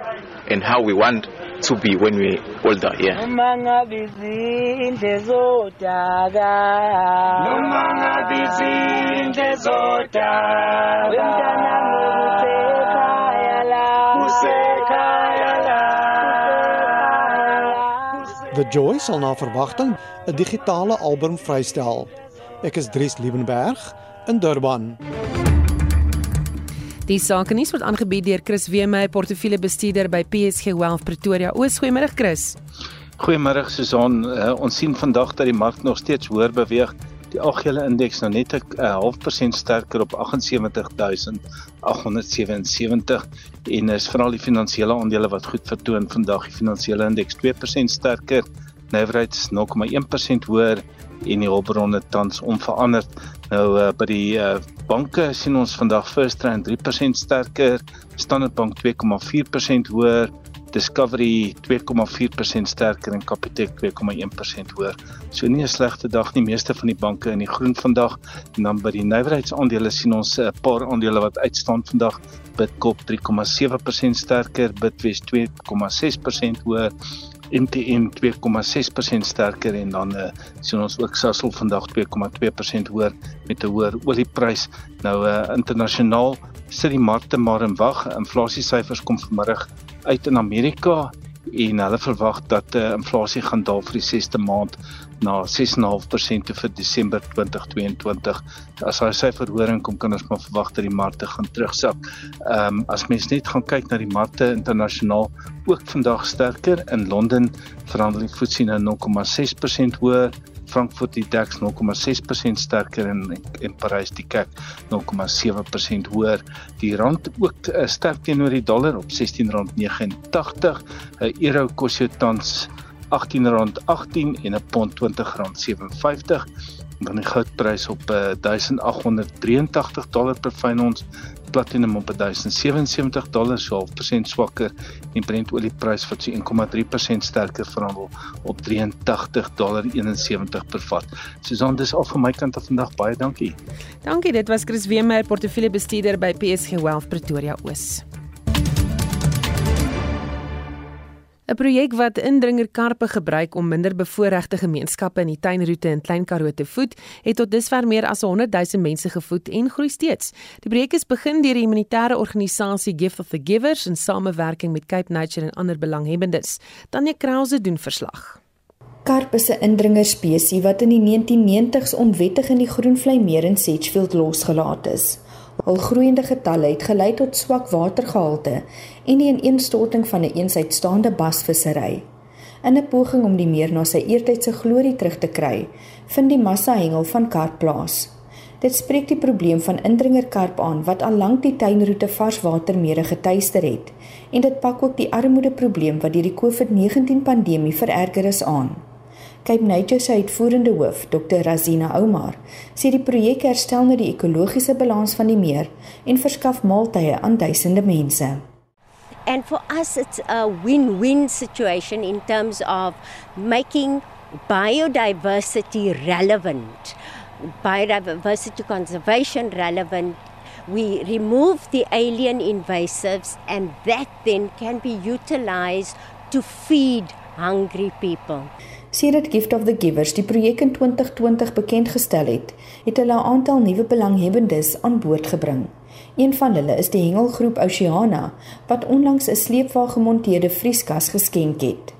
and how we want to be when we older. Yeah. noma ngabe izindle zodaka noma ngabe izindle zodaka wemntanami kusekhaya The Joy sal na verwagting 'n digitale album vrystel. Ek is Dries Liebenberg in Durban. Die sake nuus word aangebied deur Chris Weme, portefeuljebestuurder by PSG Wealth Pretoria. Oos, goeiemôre Chris. Goeiemôre Susan. Uh, ons sien vandag dat die mark nog steeds hoër beweeg. Die algehele indeks nou net 'n half persent sterker op 78877 en is veral die finansiële aandele wat goed vertoon vandag. Die finansiële indeks 2% sterker, Navrats 0,1% hoër en die hulpbronne tans onveranderd. Nou uh, by die uh, banke sien ons vandag First Rand 3% sterker, Standard Bank 2,4% hoër, Discovery 2,4% sterker en Capitec 2,1% hoër. So nie 'n slegte dag nie, meeste van die banke in die groen vandag en dan by die nywerheidsaandele sien ons 'n paar aandele wat uitstaan vandag. Bidkop 3,7% sterker, Bidwest 2,6% hoër. MTN 2,6% sterker en dan uh, sien ons ook Sasol vandag 2,2% hoër met 'n hoër olieprys. Nou uh, internasionaal sit die markte maar in wag. Inflasiesyfers kom vanmiddag uit in Amerika en hulle verwag dat uh, inflasie gaan daal vir die 6de maand na 6.5% vir Desember 2022. As daai syferhoring kom kan ons maar verwag dat die markte gaan terugsak. Ehm um, as mens net gaan kyk na die markte internasionaal ook vandag sterker in Londen verhandel die FTSE nou 0,6% hoër Frankfurt die DAX 0,6% sterker en en Parys die CAC 0,7% hoër. Die rand ook uh, sterk teenoor die dollar op R16.89. 'n Euro kos jou tans R18.18 en 'n pond R20.57. Dan die goudprys op uh, 1883 dollar per fyn ons platinum op 1077 dollar so 0.5% swakker en Brent olieprys wat so 1,3% sterker verhandel op 83 dollar 71 per vat. Susan dis al van my kant af vandag baie dankie. Dankie, dit was Chris Wemer, portefeuljebestuurder by PSG Wealth Pretoria Oos. 'n Projek wat indringerkarpe gebruik om minder bevoorregte gemeenskappe in die tuinroete in Klein Karoo te voed, het tot dusver meer as 100 000 mense gevoed en groei steeds. Die projek is begin deur die humanitêre organisasie Gift of the Givers in samewerking met Cape Nature en ander belanghebbendes. Tanya Krause doen verslag. Karp is 'n indringerspesie wat in die 1990s onwettig in die Groenvlei meer in Sedgefield losgelaat is. Hul groeiende getalle het gelei tot swak watergehalte en die ineenstorting van 'n een eensidstaande basvissery. In 'n poging om die meer na sy eertydse glorie terug te kry, vind die massa hengel van karp plaas. Dit spreek die probleem van indringerkarp aan wat al lank die tuinroete varswatermere getuister het en dit pak ook die armoedeprobleem wat deur die COVID-19 pandemie vererger is aan. Cape Nature se uitvoerende hoof, Dr. Razina Oumar, sê die projek herstel nou die ekologiese balans van die meer en verskaf maaltye aan duisende mense. And for us, it's a win win situation in terms of making biodiversity relevant, biodiversity conservation relevant. We remove the alien invasives, and that then can be utilized to feed hungry people. Sedert Gift of the Givers die projek in 2020 bekend gestel het, het hulle 'n aantal nuwe belanghebbendes aan boord gebring. Een van hulle is die hengelgroep Oceana wat onlangs 'n sleepwa gemonteerde vrieskas geskenk het.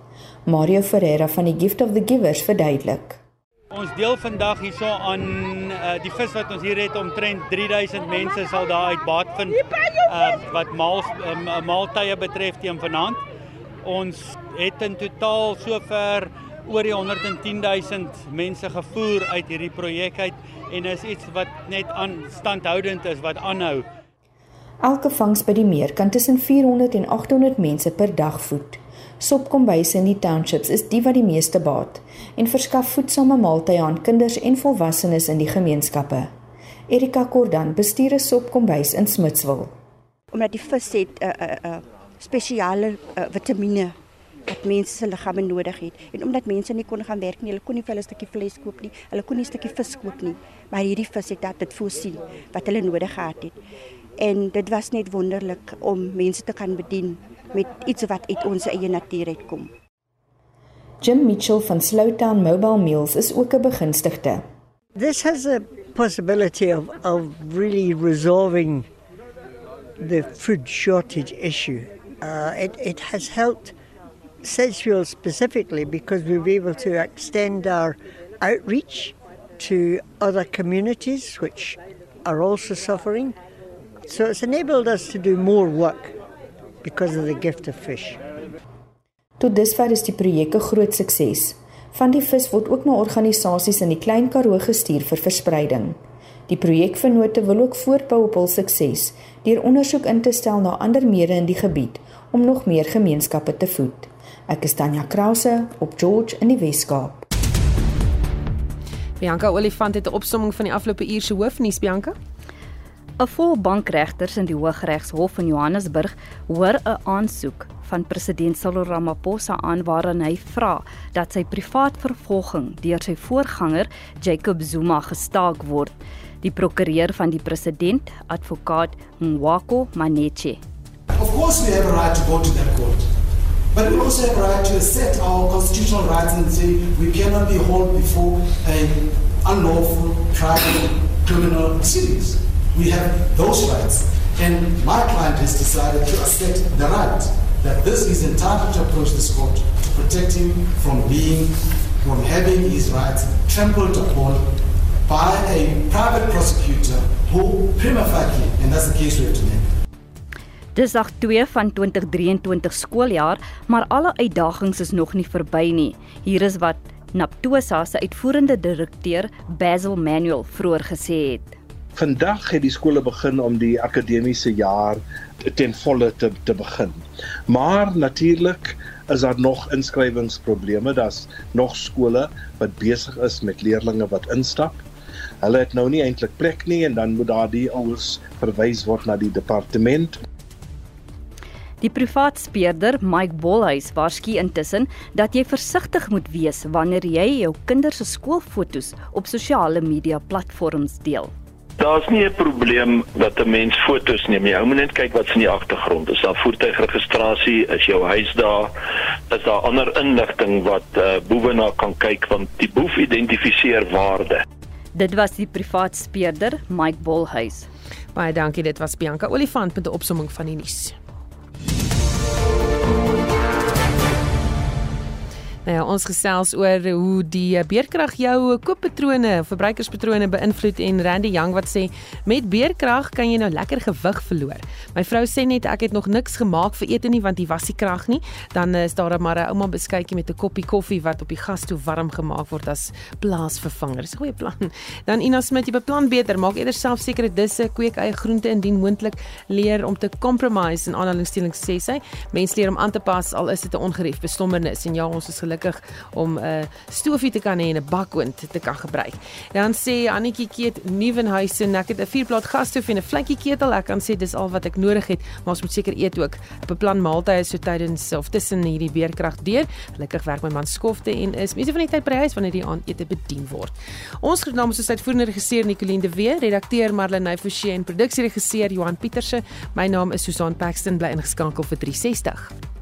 Mario Ferreira van die Gift of the Givers verduidelik. Ons deel vandag hierso aan uh, die vis wat ons hier het omtrent 3000 mense sal daar uit baat vind uh, wat maal um, maaltye betref teen vanaand. Ons het in totaal sover oor die 110 000 mense gevoer uit hierdie projek uit en is iets wat net aan standhoudend is wat aanhou. Elke vangs by die meer kan tussen 400 en 800 mense per dag voed. Sopkombuise in die townships is die wat die meeste baat en verskaf voedsame maaltye aan kinders en volwassenes in die gemeenskappe. Erika Kordan bestuur 'n sopkombuis in Smitswil. Omdat die vis het 'n uh, 'n uh, uh, spesiale uh, vitamiene wat mense se liggame nodig het en omdat mense nie kon gaan werk nie, hulle kon nie vir hulle 'n stukkie vleis koop nie, hulle kon nie 'n stukkie vis koop nie, maar hierdie vis het dit voorsien wat hulle nodig gehad het. En dit was net wonderlik om mense te kan bedien met iets wat uit ons eie natuur uitkom. Jim Mitchell van Slowtown Mobile Meals is ook 'n begunstigde. This has a possibility of of really resolving the food shortage issue. Uh, it it has helped Sedgefield specifically because we've been able to extend our outreach to other communities which are also suffering. So it's enabled us to do more work because of the gift of fish. Tot dusver is die projek 'n groot sukses. Van die vis word ook na organisasies in die Klein Karoo gestuur vir verspreiding. Die projekvennote wil ook voortbou op hul sukses deur ondersoek in te stel na ander mere in die gebied om nog meer gemeenskappe te voed. Ek is Tanya Krause op George in die Wes-Kaap. Bianca Olifant het 'n opsomming van die afgelope uur se hoofnuus Bianca. 'n Vol bankregters in die Hooggeregshof in Johannesburg hoor 'n aansoek van president Cyril Ramaphosa aan waarin hy vra dat sy privaat vervolging deur sy voorganger Jacob Zuma gestaak word. Die prokureur van die president, advokaat Mwako Maneche. Of course we have a right to go to that court. But we also have a right to assert our constitutional rights and say we cannot be held before an unlawful tribal criminal proceedings. We have those rights. And my client has decided to assert the right that this is entitled to approach this court to protect him from being, from having his rights trampled upon by a private prosecutor who prima facie, and that's the case we have to make. Dis dag 2 van 2023 skooljaar, maar alle uitdagings is nog nie verby nie. Hier is wat Naptosa se uitvoerende direkteur Basil Manuel vroeër gesê het. Vandag het die skole begin om die akademiese jaar ten volle te te begin. Maar natuurlik is daar nog inskrywingsprobleme. Daar's nog skole wat besig is met leerders wat instap. Hulle het nou nie eintlik plek nie en dan moet daardie ouers verwys word na die departement. Die privaat speurder Mike Bolhuis waarsku intussen dat jy versigtig moet wees wanneer jy jou kinders se skoolfoto's op sosiale media platforms deel. Daar's nie 'n probleem dat 'n mens fotos neem nie. Ou moet net kyk wat's in die agtergrond. Is daar voertuigregistrasie? Is jou huis daar? Is daar ander inligting wat uh, boewe na kan kyk want die boef identifiseer waarde. Dit was die privaat speurder Mike Bolhuis. Baie dankie, dit was Bianca Olifant met 'n opsomming van die nuus. Nou ja, ons gesels oor hoe die beerkrag jou kooppatrone, verbruikerspatrone beïnvloed en Randy Young wat sê met beerkrag kan jy nou lekker gewig verloor. My vrou sê net ek het nog niks gemaak vir ete nie want die was die krag nie. Dan is daar maar 'n ouma beskuitjie met 'n koppie koffie wat op die gas toe warm gemaak word as plaasvervanger. Dis 'n goeie plan. [laughs] Dan Ina Smit, jy beplan beter, maak eerder self sekere disse, kweek eie groente indien moontlik, leer om te compromise en aanhalingsstelling sê sy. Mense leer om aan te pas al is dit 'n ongerief bestommernis en ja, ons is gelukkig om 'n uh, stoofie te kan hê en 'n bakoond te kan gebruik. Dan sê Annetjie Keet Nuwenhuisen, ek het 'n vierplaat gasstoof en 'n vletjie ketel. Ek kan sê dis al wat ek nodig het, maar ons moet seker eet ook. Beplan maaltye so tydens of tussen hierdie weerkrag deur. Gelukkig werk my man skofte en is mense van die tyd by die huis wanneer die aandete bedien word. Ons groet namens ons uitvoerende regisseur Nicoline de Wee, redakteur Marlene Forsie en produksieregisseur Johan Pieterse. My naam is Susan Paxton bly ingeskakel vir 360.